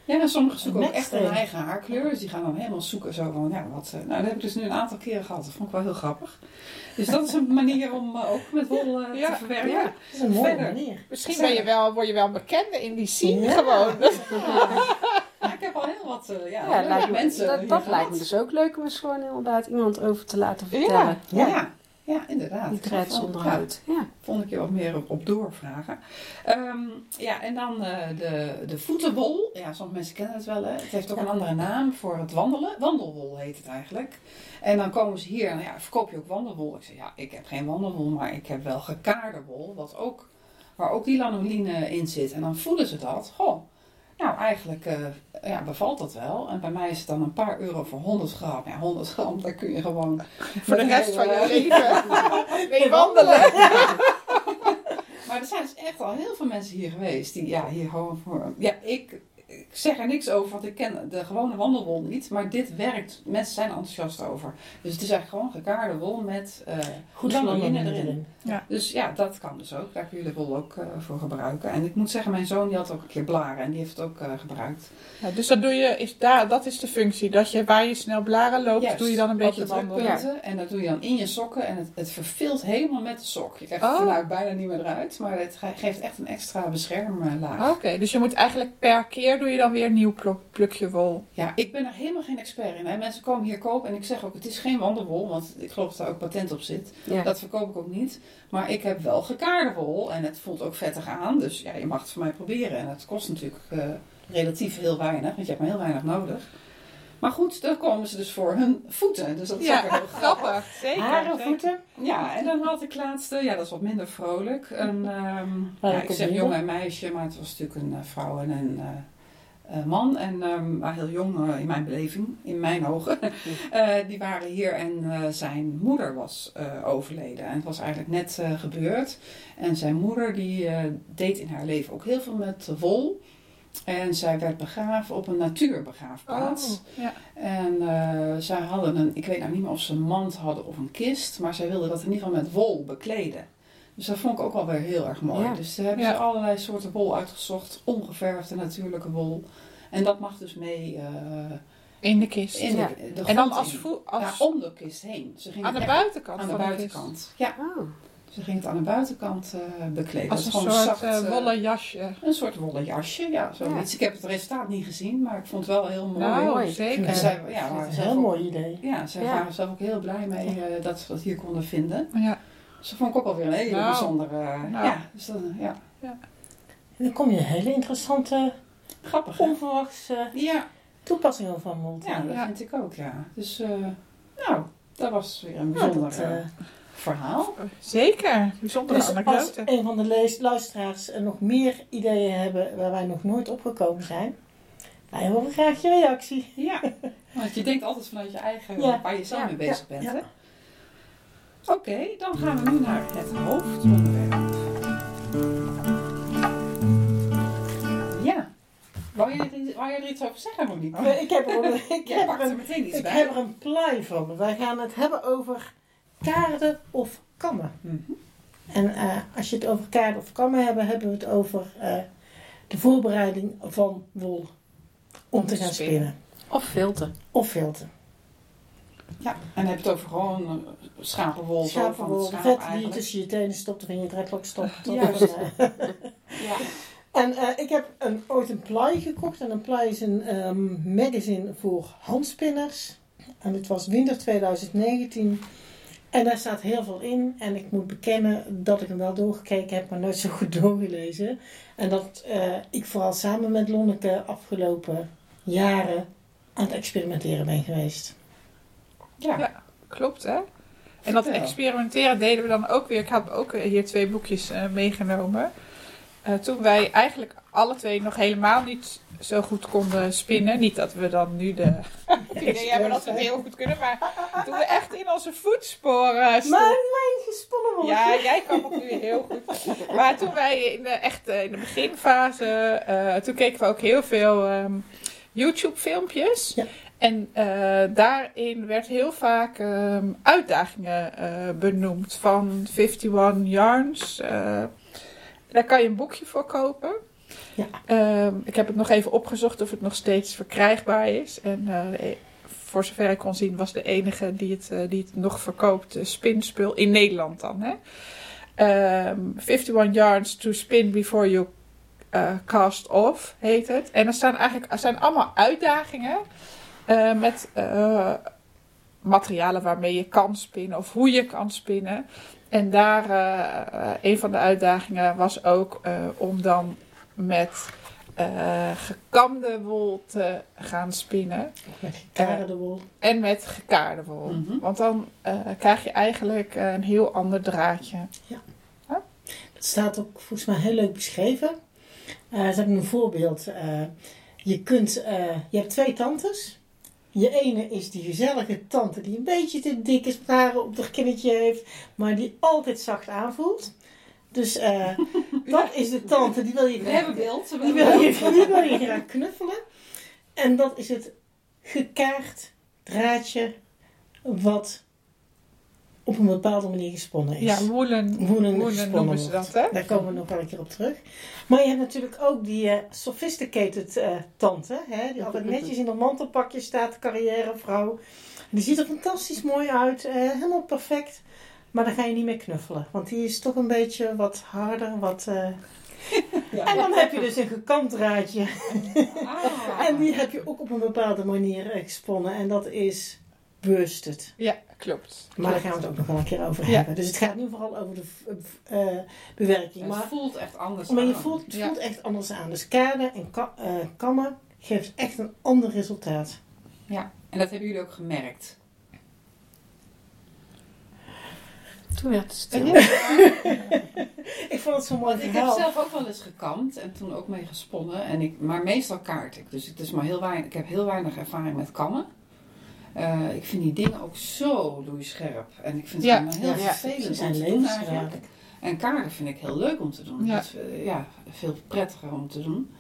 Ja, en sommigen zoeken ook echt een eigen haarkleur. Dus die gaan dan helemaal zoeken zo van, ja, wat... Nou, dat heb ik dus nu een aantal keren gehad. Dat vond ik wel heel grappig. Dus dat is een [laughs] manier om uh, ook met wol uh, ja, te verwerken. Ja, dat is een mooie Verder. manier. Misschien ben je wel, word je wel bekende in die scene gewoon. [laughs] Ja, ik heb al heel wat uh, ja, ja mensen Dat, dat lijkt me dus ook leuk om eens gewoon inderdaad iemand over te laten vertellen. ja. ja. Ja, inderdaad. Die dreads onderhoud. Ja. Vond ik je wat meer op, op doorvragen. Um, ja, en dan uh, de, de voetenwol. Ja, sommige mensen kennen het wel. Hè. Het heeft ook een andere naam voor het wandelen. Wandelwol heet het eigenlijk. En dan komen ze hier en ja, verkoop je ook wandelwol? Ik zeg ja, ik heb geen wandelwol, maar ik heb wel gekaarde wol. Wat ook, waar ook die lanoline in zit. En dan voelen ze dat. Goh, nou, eigenlijk uh, ja, bevalt dat wel. En bij mij is het dan een paar euro voor 100 gram. Ja, 100 gram, daar kun je gewoon... Voor de rest van je leven [laughs] mee wandelen. [laughs] maar er zijn dus echt al heel veel mensen hier geweest die ja, hier gewoon voor... Ja, ik ik zeg er niks over, want ik ken de gewone wandelwol niet. Maar dit werkt. Mensen zijn enthousiast over. Dus het is eigenlijk gewoon gekaarde wol met uh, goed lanoline erin. Ja. Dus ja, dat kan dus ook. Daar kun je de wol ook uh, voor gebruiken. En ik moet zeggen, mijn zoon die had ook een keer blaren en die heeft het ook uh, gebruikt. Ja, dus dat doe je, is daar, dat is de functie. Dat je waar je snel blaren loopt, Juist, doe je dan een beetje wandelen. Ja. En dat doe je dan in je sokken. En het, het verveelt helemaal met de sok. Je krijgt oh. het bijna niet meer eruit. Maar het geeft echt een extra beschermlaag. Oké, dus je moet eigenlijk per keer doe je dan weer een nieuw plukje wol. Ja, ik ben er helemaal geen expert in. Hè. Mensen komen hier kopen en ik zeg ook, het is geen wandelwol, want ik geloof dat daar ook patent op zit. Dat verkoop ik ook niet. Maar ik heb wel gekaarde wol en het voelt ook vettig aan. Dus ja, je mag het voor mij proberen. En het kost natuurlijk uh, relatief heel weinig, want je hebt maar heel weinig nodig. Maar goed, dan komen ze dus voor hun voeten. Dus dat is ja, ook heel grappig. Zeker. Haren, voeten. Ja, en dan had ik laatste, ja, dat is wat minder vrolijk. Een, um, ja, ik zeg jong en meisje, maar het was natuurlijk een uh, vrouw en een uh, man. En um, heel jong uh, in mijn beleving, in mijn ogen. uh, [laughs] die waren hier en zijn moeder was overleden. En het was eigenlijk net gebeurd. En zijn moeder die deed in haar leven ook heel veel met wol. En zij werd begraven op een natuurbegraafplaats. Oh, ja. En zij hadden een, ik weet nou niet meer of ze een mand hadden of een kist, maar zij wilden dat in ieder geval met wol bekleden. Dus dat vond ik ook wel weer heel erg mooi. Ja. Dus daar hebben ze allerlei soorten wol uitgezocht. Ongeverfde natuurlijke wol. En dat mag dus mee... Uh, in de kist. In de, de en dan als, als... Ja, om de kist heen. Ze aan de buitenkant Aan de buitenkant, ja. Oh. Ze ging het aan de buitenkant uh, bekleden. Als een soort zacht, uh, wollen jasje. Een soort wollen jasje, ja. Zoiets. Ja. Ik heb het resultaat niet gezien, maar ik vond het wel heel mooi. Nou, zeker. En zij, ja, dat is een heel mooi idee. Ja, zij waren zelf ook heel blij mee uh, dat ze dat hier konden vinden. Ja. Dus dat vond ik ook alweer een hele nou, bijzondere... Nou. Ja, dus dat, ja. ja. En dan kom je een hele interessante, grappig, onverwachte ja. toepassingen van mond. Ja, dat vind ik ook, ja. Dus, uh, nou, dat was weer een bijzonder nou, dat, uh, verhaal. Zeker, bijzondere dus anekdote. als een van de luisteraars nog meer ideeën hebben waar wij nog nooit opgekomen zijn... Wij horen graag je reactie. Ja, [laughs] want je denkt altijd vanuit je eigen, ja. waar je zelf mee bezig bent. Hè? Oké, dan gaan we nu naar het hoofdonderwerp. Ja. Wou je, er- wou je er iets over zeggen, Monique? Nee, Ik heb er, een- [laughs] ik heb er er een, meteen iets ik bij. heb er een plei van. Wij gaan het hebben over kaarden of kammen. Mhm. En eh, als je het over kaarden of kammen hebben, hebben we het over eh, de voorbereiding van wol om te gaan Spinnen. spinnen. Of filter. Of filten. Ja, en dan heb je het over gewoon eh, schapenwol. zo Schapenwol, schaap vet die je tussen je tenen stopt of in je dreadlock stopt. Juist. een, eh, [laughs] Ja. En eh, ik heb een, ooit een plei gekocht. En een plei is een ehm, magazine voor handspinners. En dit was winter 2019. En daar staat heel veel in. En ik moet bekennen dat ik hem wel doorgekeken heb, maar nooit zo goed [laughs] doorgelezen. En dat eh, ik vooral samen met Lonneke afgelopen jaren aan het experimenteren ben geweest. Ja. Ja. Klopt, hè? En dat experimenteren deden we dan ook weer. Ik had ook hier twee boekjes eh, meegenomen. Eh, toen wij eigenlijk alle twee nog helemaal niet zo goed konden spinnen. Niet dat we dan nu de [laughs] idee hebben dat we het heel goed kunnen. Maar toen we echt in onze voetsporen Maar stonden. mijn gesponnen. Ja, jij kan het nu heel goed. Maar toen wij in de, echt eh, in de beginfase, toen keken we ook heel veel ehm, YouTube filmpjes. Ja. En eh, daarin werd heel vaak ehm, uitdagingen eh, benoemd van 51 Yarns. eh, daar kan je een boekje voor kopen. Ja. Ehm, ik heb het nog even opgezocht of het nog steeds verkrijgbaar is. En voor zover ik kon zien was de enige die het, die het nog verkoopt, spinspul in Nederland dan. Hè? Ehm 51 yards to spin before you cast off heet het. En er staan eigenlijk er zijn allemaal uitdagingen eh, met eh, materialen waarmee je kan spinnen of hoe je kan spinnen. En daar, eh, een van de uitdagingen was ook om dan met gekamde wol te gaan spinnen. Met gekaarde wol. En met gekaarde wol. Mhm. Want dan krijg je eigenlijk een heel ander draadje. Dat staat ook volgens mij heel leuk beschreven. Eh ze hebben een voorbeeld. Je, kunt, je hebt twee tantes. Je ene is die gezellige tante die een beetje te dikke sparen op haar kinnetje heeft, maar die altijd zacht aanvoelt. Dus eh, [laughs] dat is de tante, die wil je We hebben beeld. we die wil, je, die wil je graag knuffelen. En dat is het gekaard draadje wat op een bepaalde manier gesponnen is. Ja, woelen, Woelen woelen gesponnen noemen ze dat, hè? Daar komen we nog wel een keer op terug. Maar je hebt natuurlijk ook die eh, sophisticated eh, tante. Hè, die altijd netjes in een mantelpakje staat, carrièrevrouw. Die ziet er fantastisch mooi uit. eh, helemaal perfect. Maar dan ga je niet meer knuffelen. Want die is toch een beetje wat harder. Wat, [laughs] Ja. En dan heb je dus een gekant draadje. Ah. [laughs] En die heb je ook op een bepaalde manier gesponnen. En dat is Ja, klopt. Maar daar gaan we het ook nog wel een keer over Ja. hebben. Dus het gaat nu vooral over de v- eh, bewerking. Het Maar voelt echt anders Maar je aan. voelt, het Ja. voelt echt anders aan. Dus kaarden en ka- eh, kammen geeft echt een ander resultaat. Ja, en dat hebben jullie ook gemerkt. Toen werd het stil. [laughs] Ik vond het zo'n mooi Want ik heb zelf ook wel eens gekamd en toen ook mee gesponnen. En ik, maar meestal kaart ik. Dus het is maar heel weinig, ik heb heel weinig ervaring met kammen. Eh, ik vind die dingen ook zo loeischerp. En ik vind het Ja, allemaal heel ja, vervelend ze om zijn te doen eigenlijk. levensgevaarlijk. En kaarten vind ik heel leuk om te doen. Ja. Dat is, ja, veel prettiger om te doen.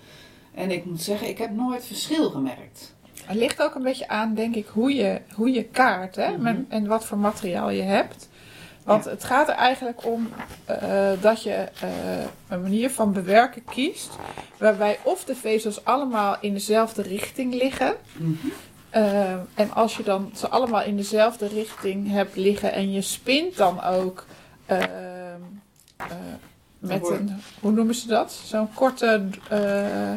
En ik moet zeggen, ik heb nooit verschil gemerkt. Het ligt ook een beetje aan, denk ik, hoe je, hoe je kaart hè? Mhm. En wat voor materiaal je hebt. Want het gaat er eigenlijk om eh, dat je eh, een manier van bewerken kiest. Waarbij of de vezels allemaal in dezelfde richting liggen. Eh, en als je dan ze allemaal in dezelfde richting hebt liggen en je spint dan ook eh, eh, met een, hoe noemen ze dat? Zo'n korte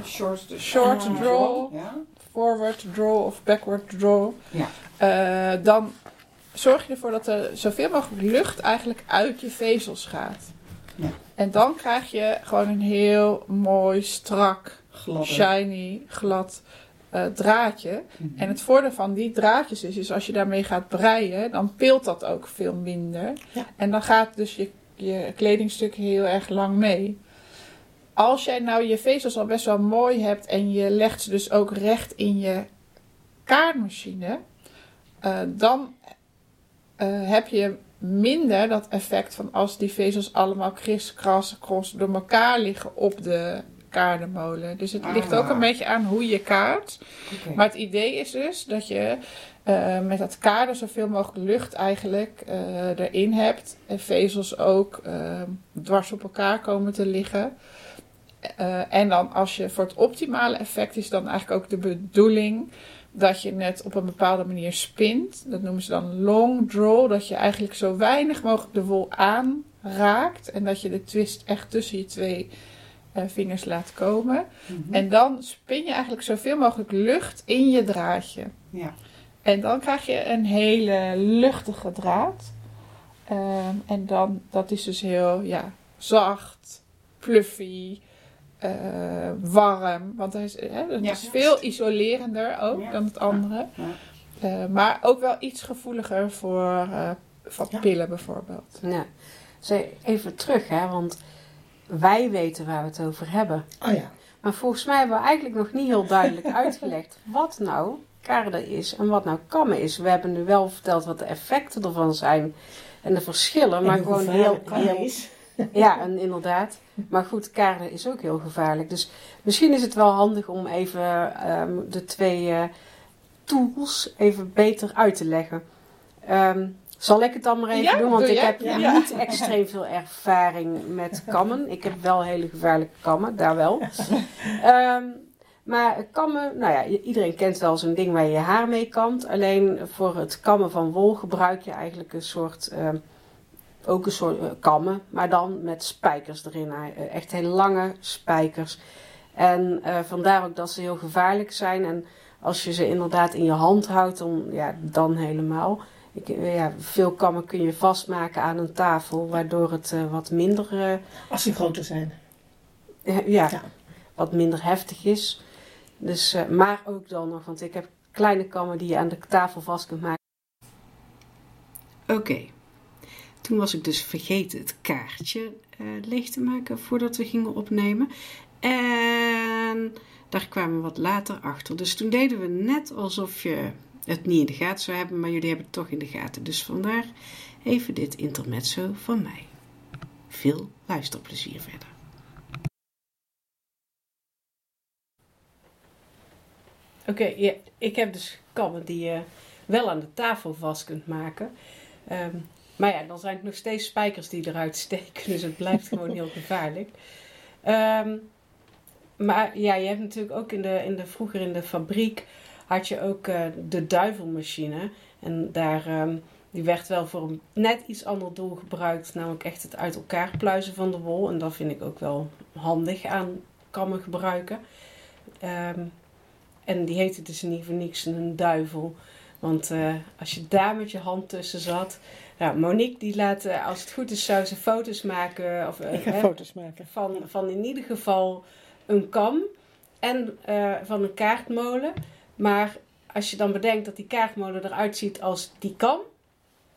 Short, short draw Ja. forward draw of backward draw. Ja. Dan zorg je ervoor dat er zoveel mogelijk lucht eigenlijk uit je vezels gaat. Ja. En dan krijg je gewoon een heel mooi, strak, shiny, glad eh, draadje. Mhm. En het voordeel van die draadjes is, is als je daarmee gaat breien, dan pilt dat ook veel minder. Ja. En dan gaat dus je, je kledingstuk heel erg lang mee. Als jij nou je vezels al best wel mooi hebt en je legt ze dus ook recht in je kaartmachine, eh, dan eh, heb je minder dat effect van als die vezels allemaal kriskras cross door elkaar liggen op de kaardenmolen. Dus het ligt ook een beetje aan hoe je kaart. Maar het idee is dus dat je eh, met dat kader zoveel mogelijk lucht eigenlijk eh, erin hebt. En vezels ook eh, dwars op elkaar komen te liggen. Eh, en dan als je voor het optimale effect is dan eigenlijk ook de bedoeling dat je net op een bepaalde manier spint. Dat noemen ze dan long draw. Dat je eigenlijk zo weinig mogelijk de wol aanraakt. En dat je de twist echt tussen je twee vingers laat komen. Mhm. En dan spin je eigenlijk zoveel mogelijk lucht in je draadje. Ja. En dan krijg je een hele luchtige draad. Ehm, en dan, dat is dus heel ja, zacht, fluffy, eh, warm. Want hij is, hè, Ja. is veel isolerender ook Ja. dan het andere. Ja. Eh, maar ook wel iets gevoeliger voor eh, van Ja. pillen bijvoorbeeld. Ja. Even terug, hè, want wij weten waar we het over hebben. Oh ja. Maar volgens mij hebben we eigenlijk nog niet heel duidelijk [laughs] uitgelegd wat nou kaarden is en wat nou kammen is. We hebben nu wel verteld wat de effecten ervan zijn en de verschillen, maar gewoon heel, heel is. [laughs] Ja, en inderdaad. Maar goed, kaarden is ook heel gevaarlijk. Dus misschien is het wel handig om even ehm, de twee eh, tools even beter uit te leggen. Ehm, zal ik het dan maar even Ja, doen? Want doe ik heb Ja. niet extreem veel ervaring met kammen. Ik heb wel hele gevaarlijke kammen, daar wel. [laughs] Ehm, maar kammen, nou ja, iedereen kent wel zo'n ding waar je je haar mee kamt. Alleen voor het kammen van wol gebruik je eigenlijk een soort, ehm, ook een soort eh, kammen, maar dan met spijkers erin. Eh, Echt hele lange spijkers. En eh, vandaar ook dat ze heel gevaarlijk zijn. En als je ze inderdaad in je hand houdt, dan, ja, dan helemaal. Ik, eh, ja, veel kammen kun je vastmaken aan een tafel, waardoor het eh, wat minder eh, Als ze groter zijn. ja, Ja. wat minder heftig is. Dus, eh, maar ook dan nog, want ik heb kleine kammen die je aan de tafel vast kunt maken. Oké, toen was ik dus vergeten het kaartje eh, leeg te maken voordat we gingen opnemen. En daar kwamen we wat later achter. Dus toen deden we net alsof je het niet in de gaten zou hebben, maar jullie hebben het toch in de gaten. Dus vandaar even dit intermezzo van mij. Veel luisterplezier verder. Oké, ja, ik heb dus kammen die je wel aan de tafel vast kunt maken. Ehm, maar ja, dan zijn het nog steeds spijkers die eruit steken, dus het blijft [laughs] gewoon heel gevaarlijk. Ehm, maar ja, je hebt natuurlijk ook in de, in de, vroeger in de fabriek had je ook eh, de duivelmachine. En daar, ehm, die werd wel voor een net iets ander doel gebruikt, namelijk echt het uit elkaar pluizen van de wol. En dat vind ik ook wel handig aan kammen gebruiken. Ehm, en die heette dus niet voor niks een duivel. Want eh, als je daar met je hand tussen zat. Nou, Monique die laat, eh, als het goed is, zou ze foto's maken. Of, Ik ga hè, foto's maken. van, van in ieder geval een kam en van een kaartmolen. Maar als je dan bedenkt dat die kaartmolen eruit ziet als die kam,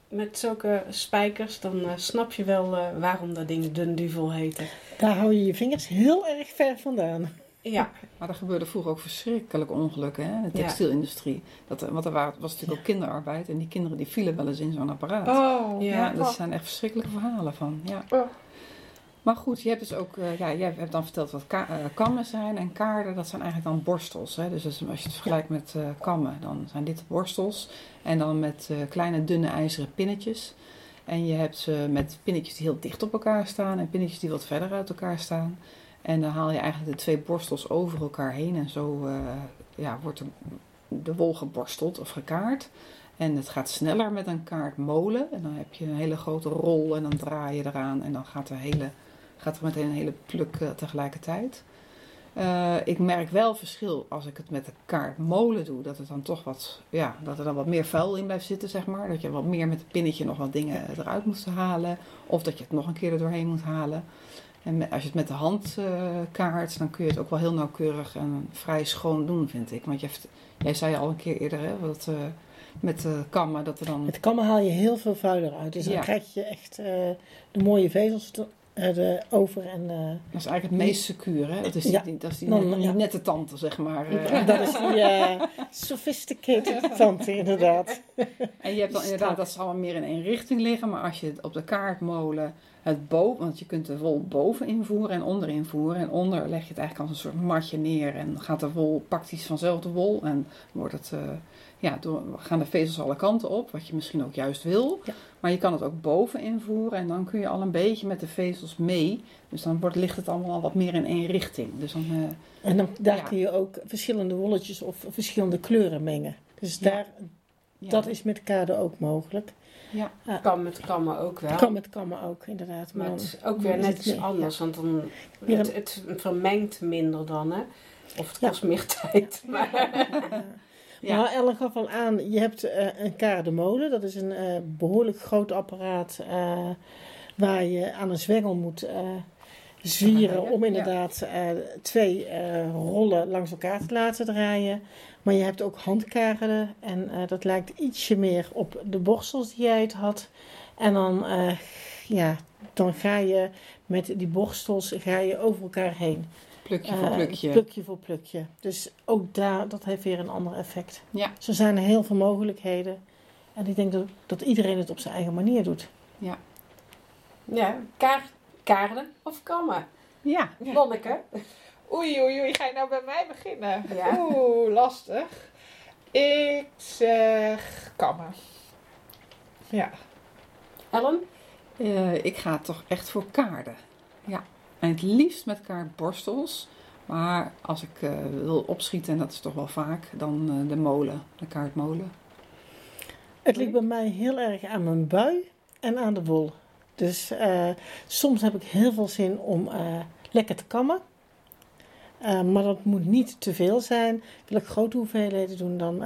met zulke spijkers, dan eh, snap je wel eh, waarom dat ding de duvel heette. Daar hou je je vingers heel erg ver vandaan. Ja, [laughs] Maar er gebeurde vroeger ook verschrikkelijke ongelukken hè, in de Ja. textielindustrie. Dat, want er waren, was natuurlijk ook kinderarbeid en die kinderen die vielen wel eens in zo'n apparaat. Oh, Ja, Ja, dat zijn echt verschrikkelijke verhalen van. Ja. Oh. Maar goed, je hebt dus ook, eh, ja, jij hebt dan verteld wat ka- eh, kammen zijn en kaarden, dat zijn eigenlijk dan borstels. Hè? Dus als je het vergelijkt met eh, kammen, dan zijn dit borstels. En dan met kleine dunne ijzeren pinnetjes. En je hebt ze met pinnetjes die heel dicht op elkaar staan en pinnetjes die wat verder uit elkaar staan. En dan haal je eigenlijk de twee borstels over elkaar heen en zo ja, wordt de, de wol geborsteld of gekaard. En het gaat sneller met een kaartmolen. En dan heb je een hele grote rol en dan draai je eraan. En dan gaat er, hele, gaat er meteen een hele pluk eh, tegelijkertijd. Eh, ik merk wel verschil als ik het met de kaartmolen doe. Dat, het dan toch wat, ja, dat er dan wat meer vuil in blijft zitten, zeg maar. Dat je wat meer met het pinnetje nog wat dingen eruit moet halen. Of dat je het nog een keer er doorheen moet halen. En als je het met de hand eh, kaart, dan kun je het ook wel heel nauwkeurig en vrij schoon doen, vind ik. Want je hebt, jij zei al een keer eerder, hè, dat, eh, met de kammen, dat er dan... Met kammen haal je heel veel vuil eruit. Dus dan krijg je echt de mooie vezels de over en eh, Dat is eigenlijk het meest secuur, hè? Dat is die, Ja. dat is die, net- die ja. nette tante, zeg maar. eh. dat is die eh, sophisticated [laughs] tante inderdaad. En je hebt dan inderdaad, dat zal meer in één richting liggen. Maar als je het op de kaartmolen het boven, want je kunt de wol boven invoeren en onder invoeren. En onder leg je het eigenlijk als een soort matje neer. En gaat de wol, pakt iets vanzelf de wol. En wordt het, eh, ja, door, gaan de vezels alle kanten op. Wat je misschien ook juist wil. Ja. Maar je kan het ook boven invoeren. En dan kun je al een beetje met de vezels mee. Dus dan wordt, ligt het allemaal al wat meer in één richting. Dus dan, eh, En dan, daar Ja. kun je ook verschillende wolletjes of verschillende kleuren mengen. Dus Ja. daar, ja. dat is met kade ook mogelijk. Ja. Kan met kammen ook wel. Kan met kammen ook inderdaad. Maar Maar het is ook weer net iets anders, want dan, het, vermengt minder dan, hè. Of het Ja. kost meer [laughs] tijd. Maar, Ja. Ellen gaf al aan, je hebt eh, een kaardemolen. Dat is een eh, behoorlijk groot apparaat eh, waar je aan een zwengel moet zwieren om inderdaad twee rollen langs elkaar te laten draaien. Maar je hebt ook handkaarden en dat lijkt ietsje meer op de borstels die jij het had. En dan, ja, dan ga je met die borstels ga je over elkaar heen. Plukje voor Eh, plukje. plukje voor plukje. Dus ook daar, dat heeft weer een ander effect. Ja. Zo zijn er heel veel mogelijkheden. En ik denk dat, dat iedereen het op zijn eigen manier doet. ja, kaar, kaarden of kammen. Ja. Lonneke. Oei, oei, oei. Ga je nou bij mij beginnen? Ja. Oeh, lastig. Ik zeg kammen. Ja. Ellen? Eh, ik ga toch echt voor kaarden. Ja. En het liefst met kaartborstels. Maar als ik eh, wil opschieten, en dat is toch wel vaak, dan eh, de molen, de kaartmolen. Het ligt bij mij heel erg aan mijn bui en aan de wol. Dus eh, soms heb ik heel veel zin om lekker te kammen. Maar dat moet niet te veel zijn. Wil ik grote hoeveelheden doen, dan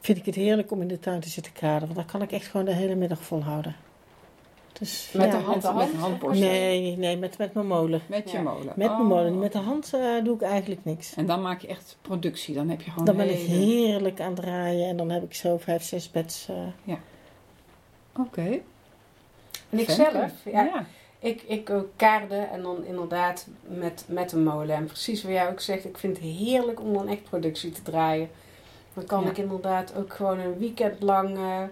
vind ik het heerlijk om in de tuin te zitten kaden. Want dan kan ik echt gewoon de hele middag volhouden. Dus, Met, ja, de hand, met de met hand? de handborstel. Nee, nee met, met mijn molen. Met je Ja. molen. Met Oh. mijn molen. Met de hand eh, doe ik eigenlijk niks. En dan maak je echt productie. Dan heb je gewoon Dan ben ik heerlijk aan het draaien en dan heb ik zo vijf, zes beds. eh, Oké. En ik zelf? Ja, ja. Ik, ik ook kaarden en dan inderdaad met, met een molen. En precies wat jij ook zegt, ik vind het heerlijk om dan echt productie te draaien. Dan kan Ja. ik inderdaad ook gewoon een weekend lang eh,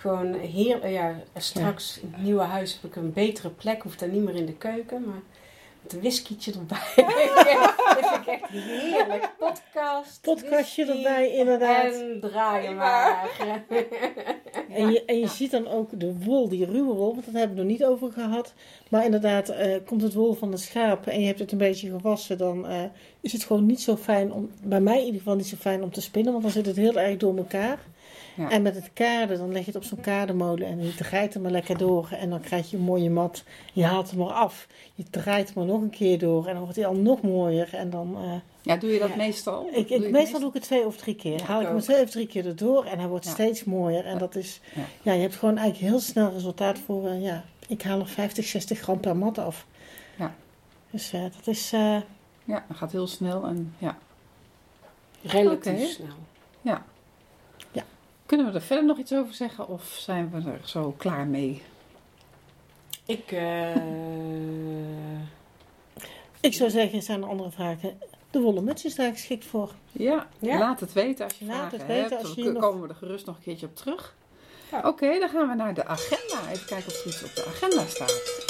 gewoon heel, ja, straks in het nieuwe huis heb ik een betere plek, hoef dan niet meer in de keuken, maar met een whiskietje erbij. [laughs] dat vind ik echt heerlijk. Podcast. Podcastje whisky erbij, inderdaad. En draaien maar. [laughs] En je, en je ziet dan ook de wol, die ruwe wol, want dat hebben we nog niet over gehad. Maar inderdaad, eh, komt het wol van de schaap en je hebt het een beetje gewassen, dan eh, is het gewoon niet zo fijn om, bij mij in ieder geval niet zo fijn om te spinnen, want dan zit het heel erg door elkaar. Ja. En met het kaarden, dan leg je het op zo'n kaardemolen en je draait hem maar lekker door. En dan krijg je een mooie mat. Je haalt hem eraf. Je draait hem er nog een keer door en dan wordt hij al nog mooier. En dan, eh, Ja, doe je dat Ja. meestal? ik, ik, meestal doe ik het twee of drie keer. Ja, Haal ik hem twee of drie keer erdoor en hij wordt Ja. steeds mooier. En Ja. dat is, Ja. ja. je hebt gewoon eigenlijk heel snel resultaat voor, eh, ja, ik haal er 50, 60 gram per mat af. Ja. Dus eh, dat is, eh, Ja, dat gaat heel snel en ja. Relatief snel. Kunnen we er verder nog iets over zeggen of zijn we er zo klaar mee? Ik, eh, [laughs] ik zou zeggen, zijn er andere vragen? De wollen muts is daar geschikt voor. Ja, Ja. laat het weten als je Laat vragen het weten hebt. als Dan je nog- komen we er gerust nog een keertje op terug. Ja. Oké, dan gaan we naar de agenda. Even kijken of er iets op de agenda staat.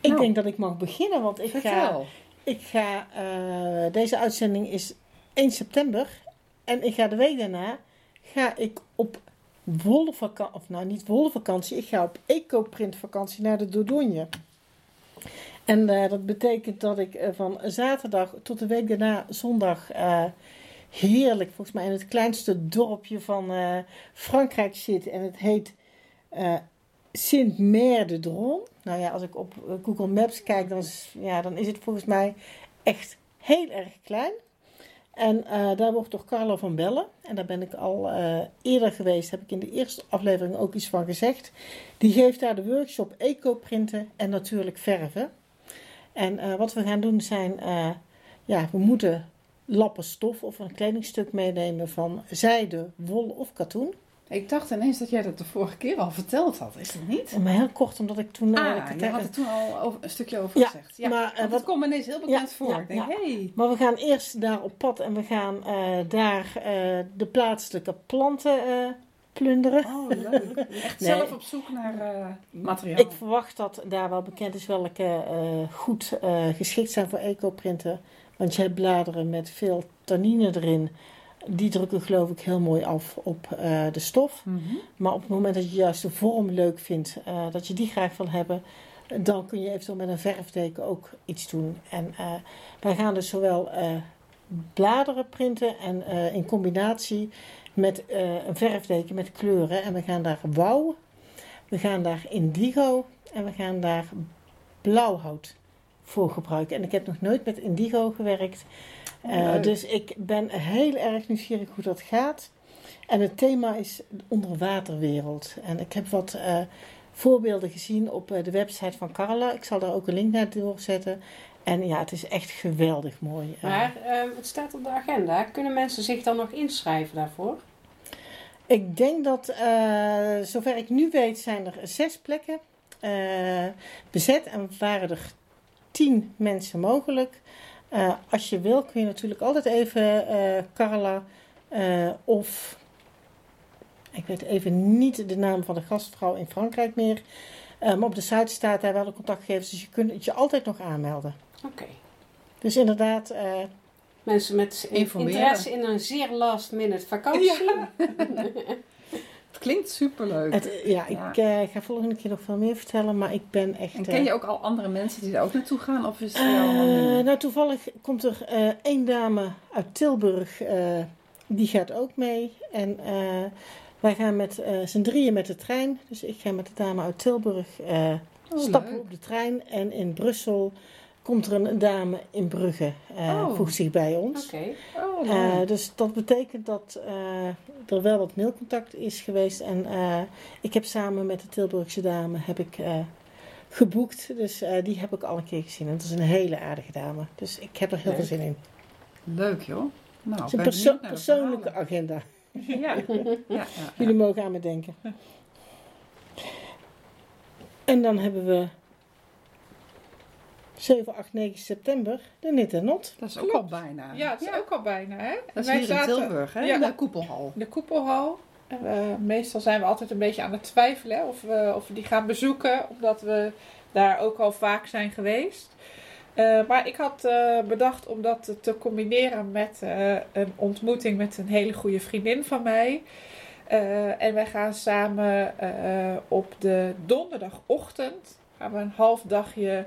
Ik Nou. denk dat ik mag beginnen, want ik ga, Vertel. ik ga eh, deze uitzending is 1 september. En ik ga de week daarna, ga ik op wolvakantie, of nou niet wolvakantie, ik ga op ecoprint vakantie naar de Dordogne. En eh, dat betekent dat ik eh, van zaterdag tot de week daarna, zondag, eh, heerlijk, volgens mij in het kleinste dorpje van Frankrijk zit. En het heet Sint-Mer-de-Dron. Nou ja, als ik op Google Maps kijk, dan is, ja, dan is het volgens mij echt heel erg klein. En eh, daar wordt door Carlo van Bellen, en daar ben ik al eh, eerder geweest, heb ik in de eerste aflevering ook iets van gezegd. Die geeft daar de workshop eco-printen en natuurlijk verven. En eh, wat we gaan doen zijn, ja, we moeten lappen stof of een kledingstuk meenemen van zijde, wol of katoen. Ik dacht ineens dat jij dat de vorige keer al verteld had. Is dat niet? Maar heel kort, omdat ik toen... eh, Ah, ik het- je had er toen al over, een stukje over Ja, gezegd. Ja, maar, eh, dat komt me ineens heel bekend Ja, voor. ja, ik denk, hey. Maar we gaan eerst daar op pad en we gaan eh, daar eh, de plaatselijke planten eh, plunderen. Oh, leuk. Echt [laughs] Nee. zelf op zoek naar eh, materiaal. Ik verwacht dat daar wel bekend is welke eh, goed eh, geschikt zijn voor ecoprinten. Want je hebt bladeren met veel tannine erin. Die drukken geloof ik heel mooi af op eh, de stof. Mhm. Maar op het moment dat je juist de vorm leuk vindt, eh, dat je die graag wil hebben, dan kun je eventueel met een verfdeken ook iets doen. En eh, wij gaan dus zowel bladeren printen en in combinatie met een verfdeken met kleuren. En we gaan daar wauw, we gaan daar indigo en we gaan daar blauwhout voor gebruiken. En ik heb nog nooit met indigo gewerkt. Eh, dus ik ben heel erg nieuwsgierig hoe dat gaat. En het thema is de onderwaterwereld. En ik heb wat eh, voorbeelden gezien op eh, de website van Carla. Ik zal daar ook een link naar doorzetten. En ja, het is echt geweldig mooi. Maar eh, het staat op de agenda. Kunnen mensen zich dan nog inschrijven daarvoor? Ik denk dat, zover ik nu weet, zijn er zes plekken bezet en waren er tien mensen mogelijk. Eh, als je wil kun je natuurlijk altijd even eh Carla eh, of ik weet even niet de naam van de gastvrouw in Frankrijk meer. Maar op de site staat daar wel de contactgegevens, dus je kunt het je altijd nog aanmelden. Oké. Dus inderdaad, Mensen met Informeren. interesse in een zeer last minute vakantie. [laughs] klinkt superleuk. het, ja, Ja. ik eh, ga volgende keer nog veel meer vertellen, maar ik ben echt... En eh, ken je ook al andere mensen die er ook naartoe gaan? Of is het Eh, nou, toevallig komt er eh één dame uit Tilburg, eh, die gaat ook mee. En eh, wij gaan met eh z'n drieën met de trein. Dus ik ga met de dame uit Tilburg eh, Oh, stappen leuk. op de trein. En in Brussel komt er een dame in Brugge, Oh. voegt zich bij ons. Oké. Oh, Eh, dus dat betekent dat eh, er wel wat mailcontact is geweest. En ik heb samen met de Tilburgse dame heb ik, geboekt. Dus die heb ik al een keer gezien. En dat is een hele aardige dame. Dus ik heb er heel veel zin in. Leuk joh. Nou, Het is een perso- persoonlijke verhalen. agenda. Ja, [laughs] ja, ja, ja. Jullie mogen aan me denken. En dan hebben we 7, 8, 9 september de Nit en Not. Dat is ook Klopt. al bijna. Ja, het is ook al bijna, hè? Dat is Wij hier in zaten Tilburg, hè? Ja. In de koepelhal. in de koepelhal. En, meestal zijn we altijd een beetje aan het twijfelen hè, of, we, of we die gaan bezoeken, omdat we daar ook al vaak zijn geweest. Eh, maar ik had eh, bedacht om dat te- combineren met eh, een ontmoeting met een hele goede vriendin van mij. Eh, en wij gaan samen eh, op de donderdagochtend gaan we een half dagje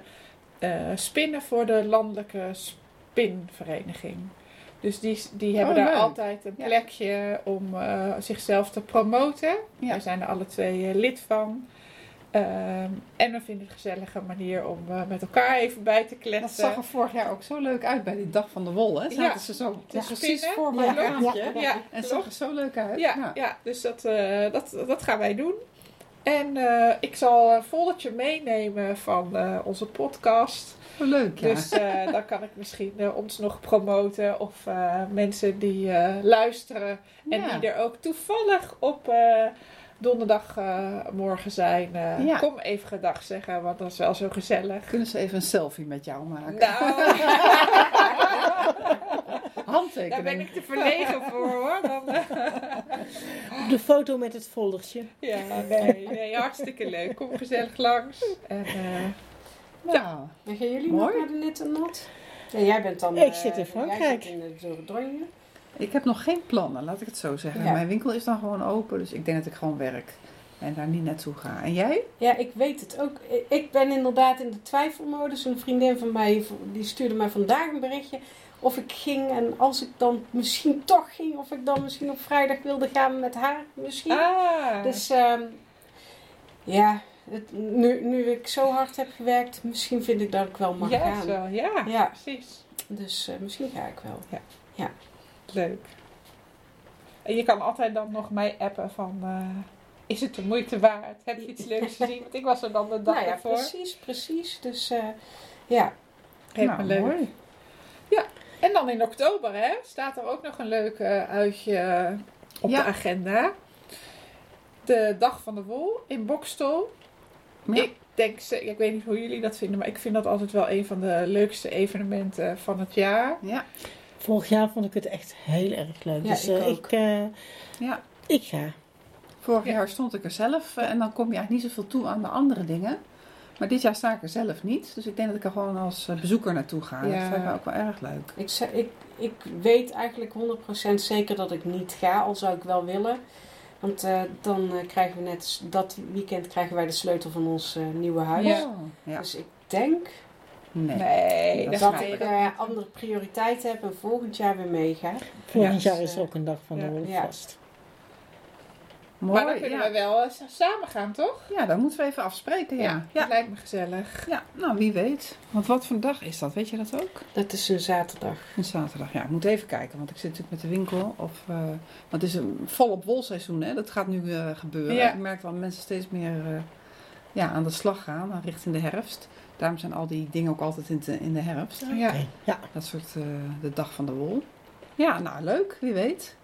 spinnen voor de landelijke spinvereniging. Dus die, die hebben Oh, daar leuk. altijd een Ja. plekje om eh, zichzelf te promoten. Ja. Wij zijn er alle twee eh, lid van. Ehm, en we vinden het een gezellige manier om eh, met elkaar even bij te Dat kletsen. zag er vorig jaar ook zo leuk uit bij die dag van de wol, hè? Zaten Ja. ze zo precies voor mijn Ja, En het zag er zo leuk uit. Ja, ja. dus dat, eh, dat, dat gaan wij doen. En eh, ik zal een foldertje meenemen van eh, onze podcast. Oh, leuk, ja. Dus eh, [laughs] dan kan ik misschien eh, ons nog promoten. Of eh, mensen die eh, luisteren. En Ja. die er ook toevallig op eh, donderdagmorgen zijn. eh, Ja. Kom even gedag zeggen, want dat is wel zo gezellig. Kunnen ze even een selfie met jou maken? Nou, [laughs] [laughs] Handtekening. daar ben ik te verlegen voor hoor. Dan, [laughs] eh, De foto met het foldertje. ja, nee, nee, hartstikke leuk. Kom gezellig langs. En, eh, Nou, En gaan jullie Mooi. nog naar de Nit en jij bent dan... Ik eh, zit in Frankrijk. Jij zit in de Dordogne. ik heb nog geen plannen, laat ik het zo zeggen. Ja. Mijn winkel is dan gewoon open, dus ik denk dat ik gewoon werk. En daar niet naartoe ga. En jij? Ja, ik weet het ook. Ik ben inderdaad in de twijfelmodus. Een vriendin van mij die stuurde mij vandaag een berichtje of ik ging. En als ik dan misschien toch ging, of ik dan misschien op vrijdag wilde gaan met haar. Misschien. ah, Dus ehm, ja, het, nu, nu ik zo hard heb gewerkt, misschien vind ik dat ik wel mag ja, gaan. ja, Ja. precies. Dus eh, misschien ga ik wel. Leuk. En je kan altijd dan nog mij appen van... eh, is het de moeite waard? Heb je iets leuks gezien? Want ik was er dan de dag nou ja, ervoor. precies, precies. Dus eh, ja. Helemaal nou, leuk. mooi. En dan in oktober hè, staat er ook nog een leuk eh, uitje eh, op Ja. de agenda. de Dag van de Wol in Bokstel. Ja. Ik denk, ze- ik weet niet hoe jullie dat vinden, maar ik vind dat altijd wel een van de leukste evenementen van het jaar. Ja, Vorig jaar vond ik het echt heel erg leuk. Ja, dus ik eh, ook. ik, eh, ja. ik ga. Vorig Ja. jaar stond ik er zelf eh, en dan kom je eigenlijk niet zoveel toe aan de andere dingen. Maar dit jaar sta ik er zelf niet. Dus ik denk dat ik er gewoon als eh, bezoeker naartoe ga. Dat vind ik ook wel erg leuk. Ik, ik, ik weet eigenlijk 100% zeker dat ik niet ga, al zou ik wel willen. Want eh, dan eh, krijgen we net, dat weekend krijgen wij de sleutel van ons eh, nieuwe huis. Ja. Ja. Dus ik denk Nee. Nee, Dat dat ik eh, andere prioriteiten heb en volgend jaar weer meega. Volgend Ja, jaar dus, is er ook een dag van de ja, wolf ja. vast. Mooi. Maar dan kunnen ja. we wel eh, samen gaan, toch? ja, dat moeten we even afspreken. Ja. dat lijkt me gezellig. Ja, nou wie weet. Want wat voor dag is dat? Weet je dat ook? Dat is een zaterdag. Een zaterdag. Ja, ik moet even kijken. Want ik zit natuurlijk met de winkel. Of, eh, want het is een volop wolseizoen. Hè? Dat gaat nu eh, gebeuren. Ja. Ik merk wel dat mensen steeds meer eh, ja, aan de slag gaan. Richting de herfst. Daarom zijn al die dingen ook altijd in de, in de herfst. Ja. Oké, Ja, Dat soort eh, de dag van de wol. Ja, nou leuk. Wie weet.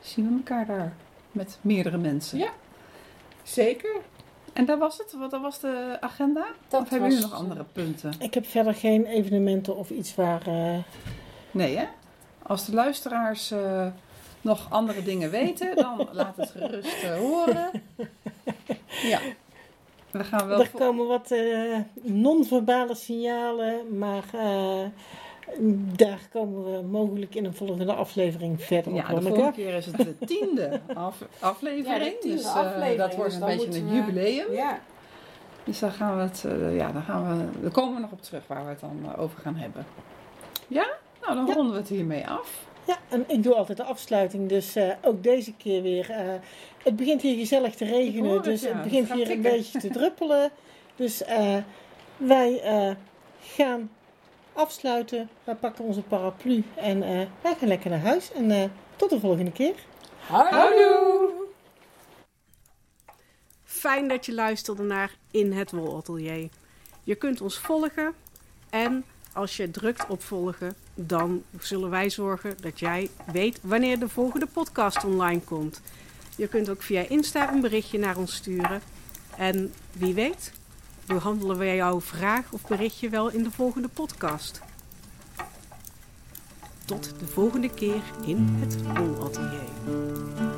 Zien we elkaar daar. Met meerdere mensen. Ja. Zeker. En daar was het? Wat dat was de agenda? Dat of hebben was- jullie nog andere punten? ik heb verder geen evenementen of iets waar... eh, Nee, hè? Als de luisteraars eh, nog andere dingen weten, dan [laughs] laat het gerust eh, horen. Ja. We gaan wel er komen wat eh, non-verbale signalen, maar eh, daar komen we mogelijk in een volgende aflevering verder op. Ja, de volgende keer is het de tiende af- aflevering. Ja, de tiende dus eh, aflevering, dat wordt dus een beetje een jubileum. Ja, Dus daar gaan we het, eh, ja, daar gaan we, daar komen we nog op terug waar we het dan eh, over gaan hebben. Ja? Nou, dan Ja. ronden we het hiermee af. Ja, en ik doe altijd de afsluiting, dus eh, ook deze keer weer. eh, het begint hier gezellig te regenen, het, dus ja. het begint Het gaat hier een beetje te druppelen. Dus eh, wij eh, gaan afsluiten. Wij pakken onze paraplu en eh, wij gaan lekker naar huis. En eh, tot de volgende keer. Houdoe! Fijn dat je luisterde naar In het Wolatelier. Je kunt ons volgen en als je drukt op volgen, dan zullen wij zorgen dat jij weet wanneer de volgende podcast online komt. Je kunt ook via Insta een berichtje naar ons sturen. En wie weet, behandelen wij jouw vraag of berichtje wel in de volgende podcast. Tot de volgende keer in het Wolatelier.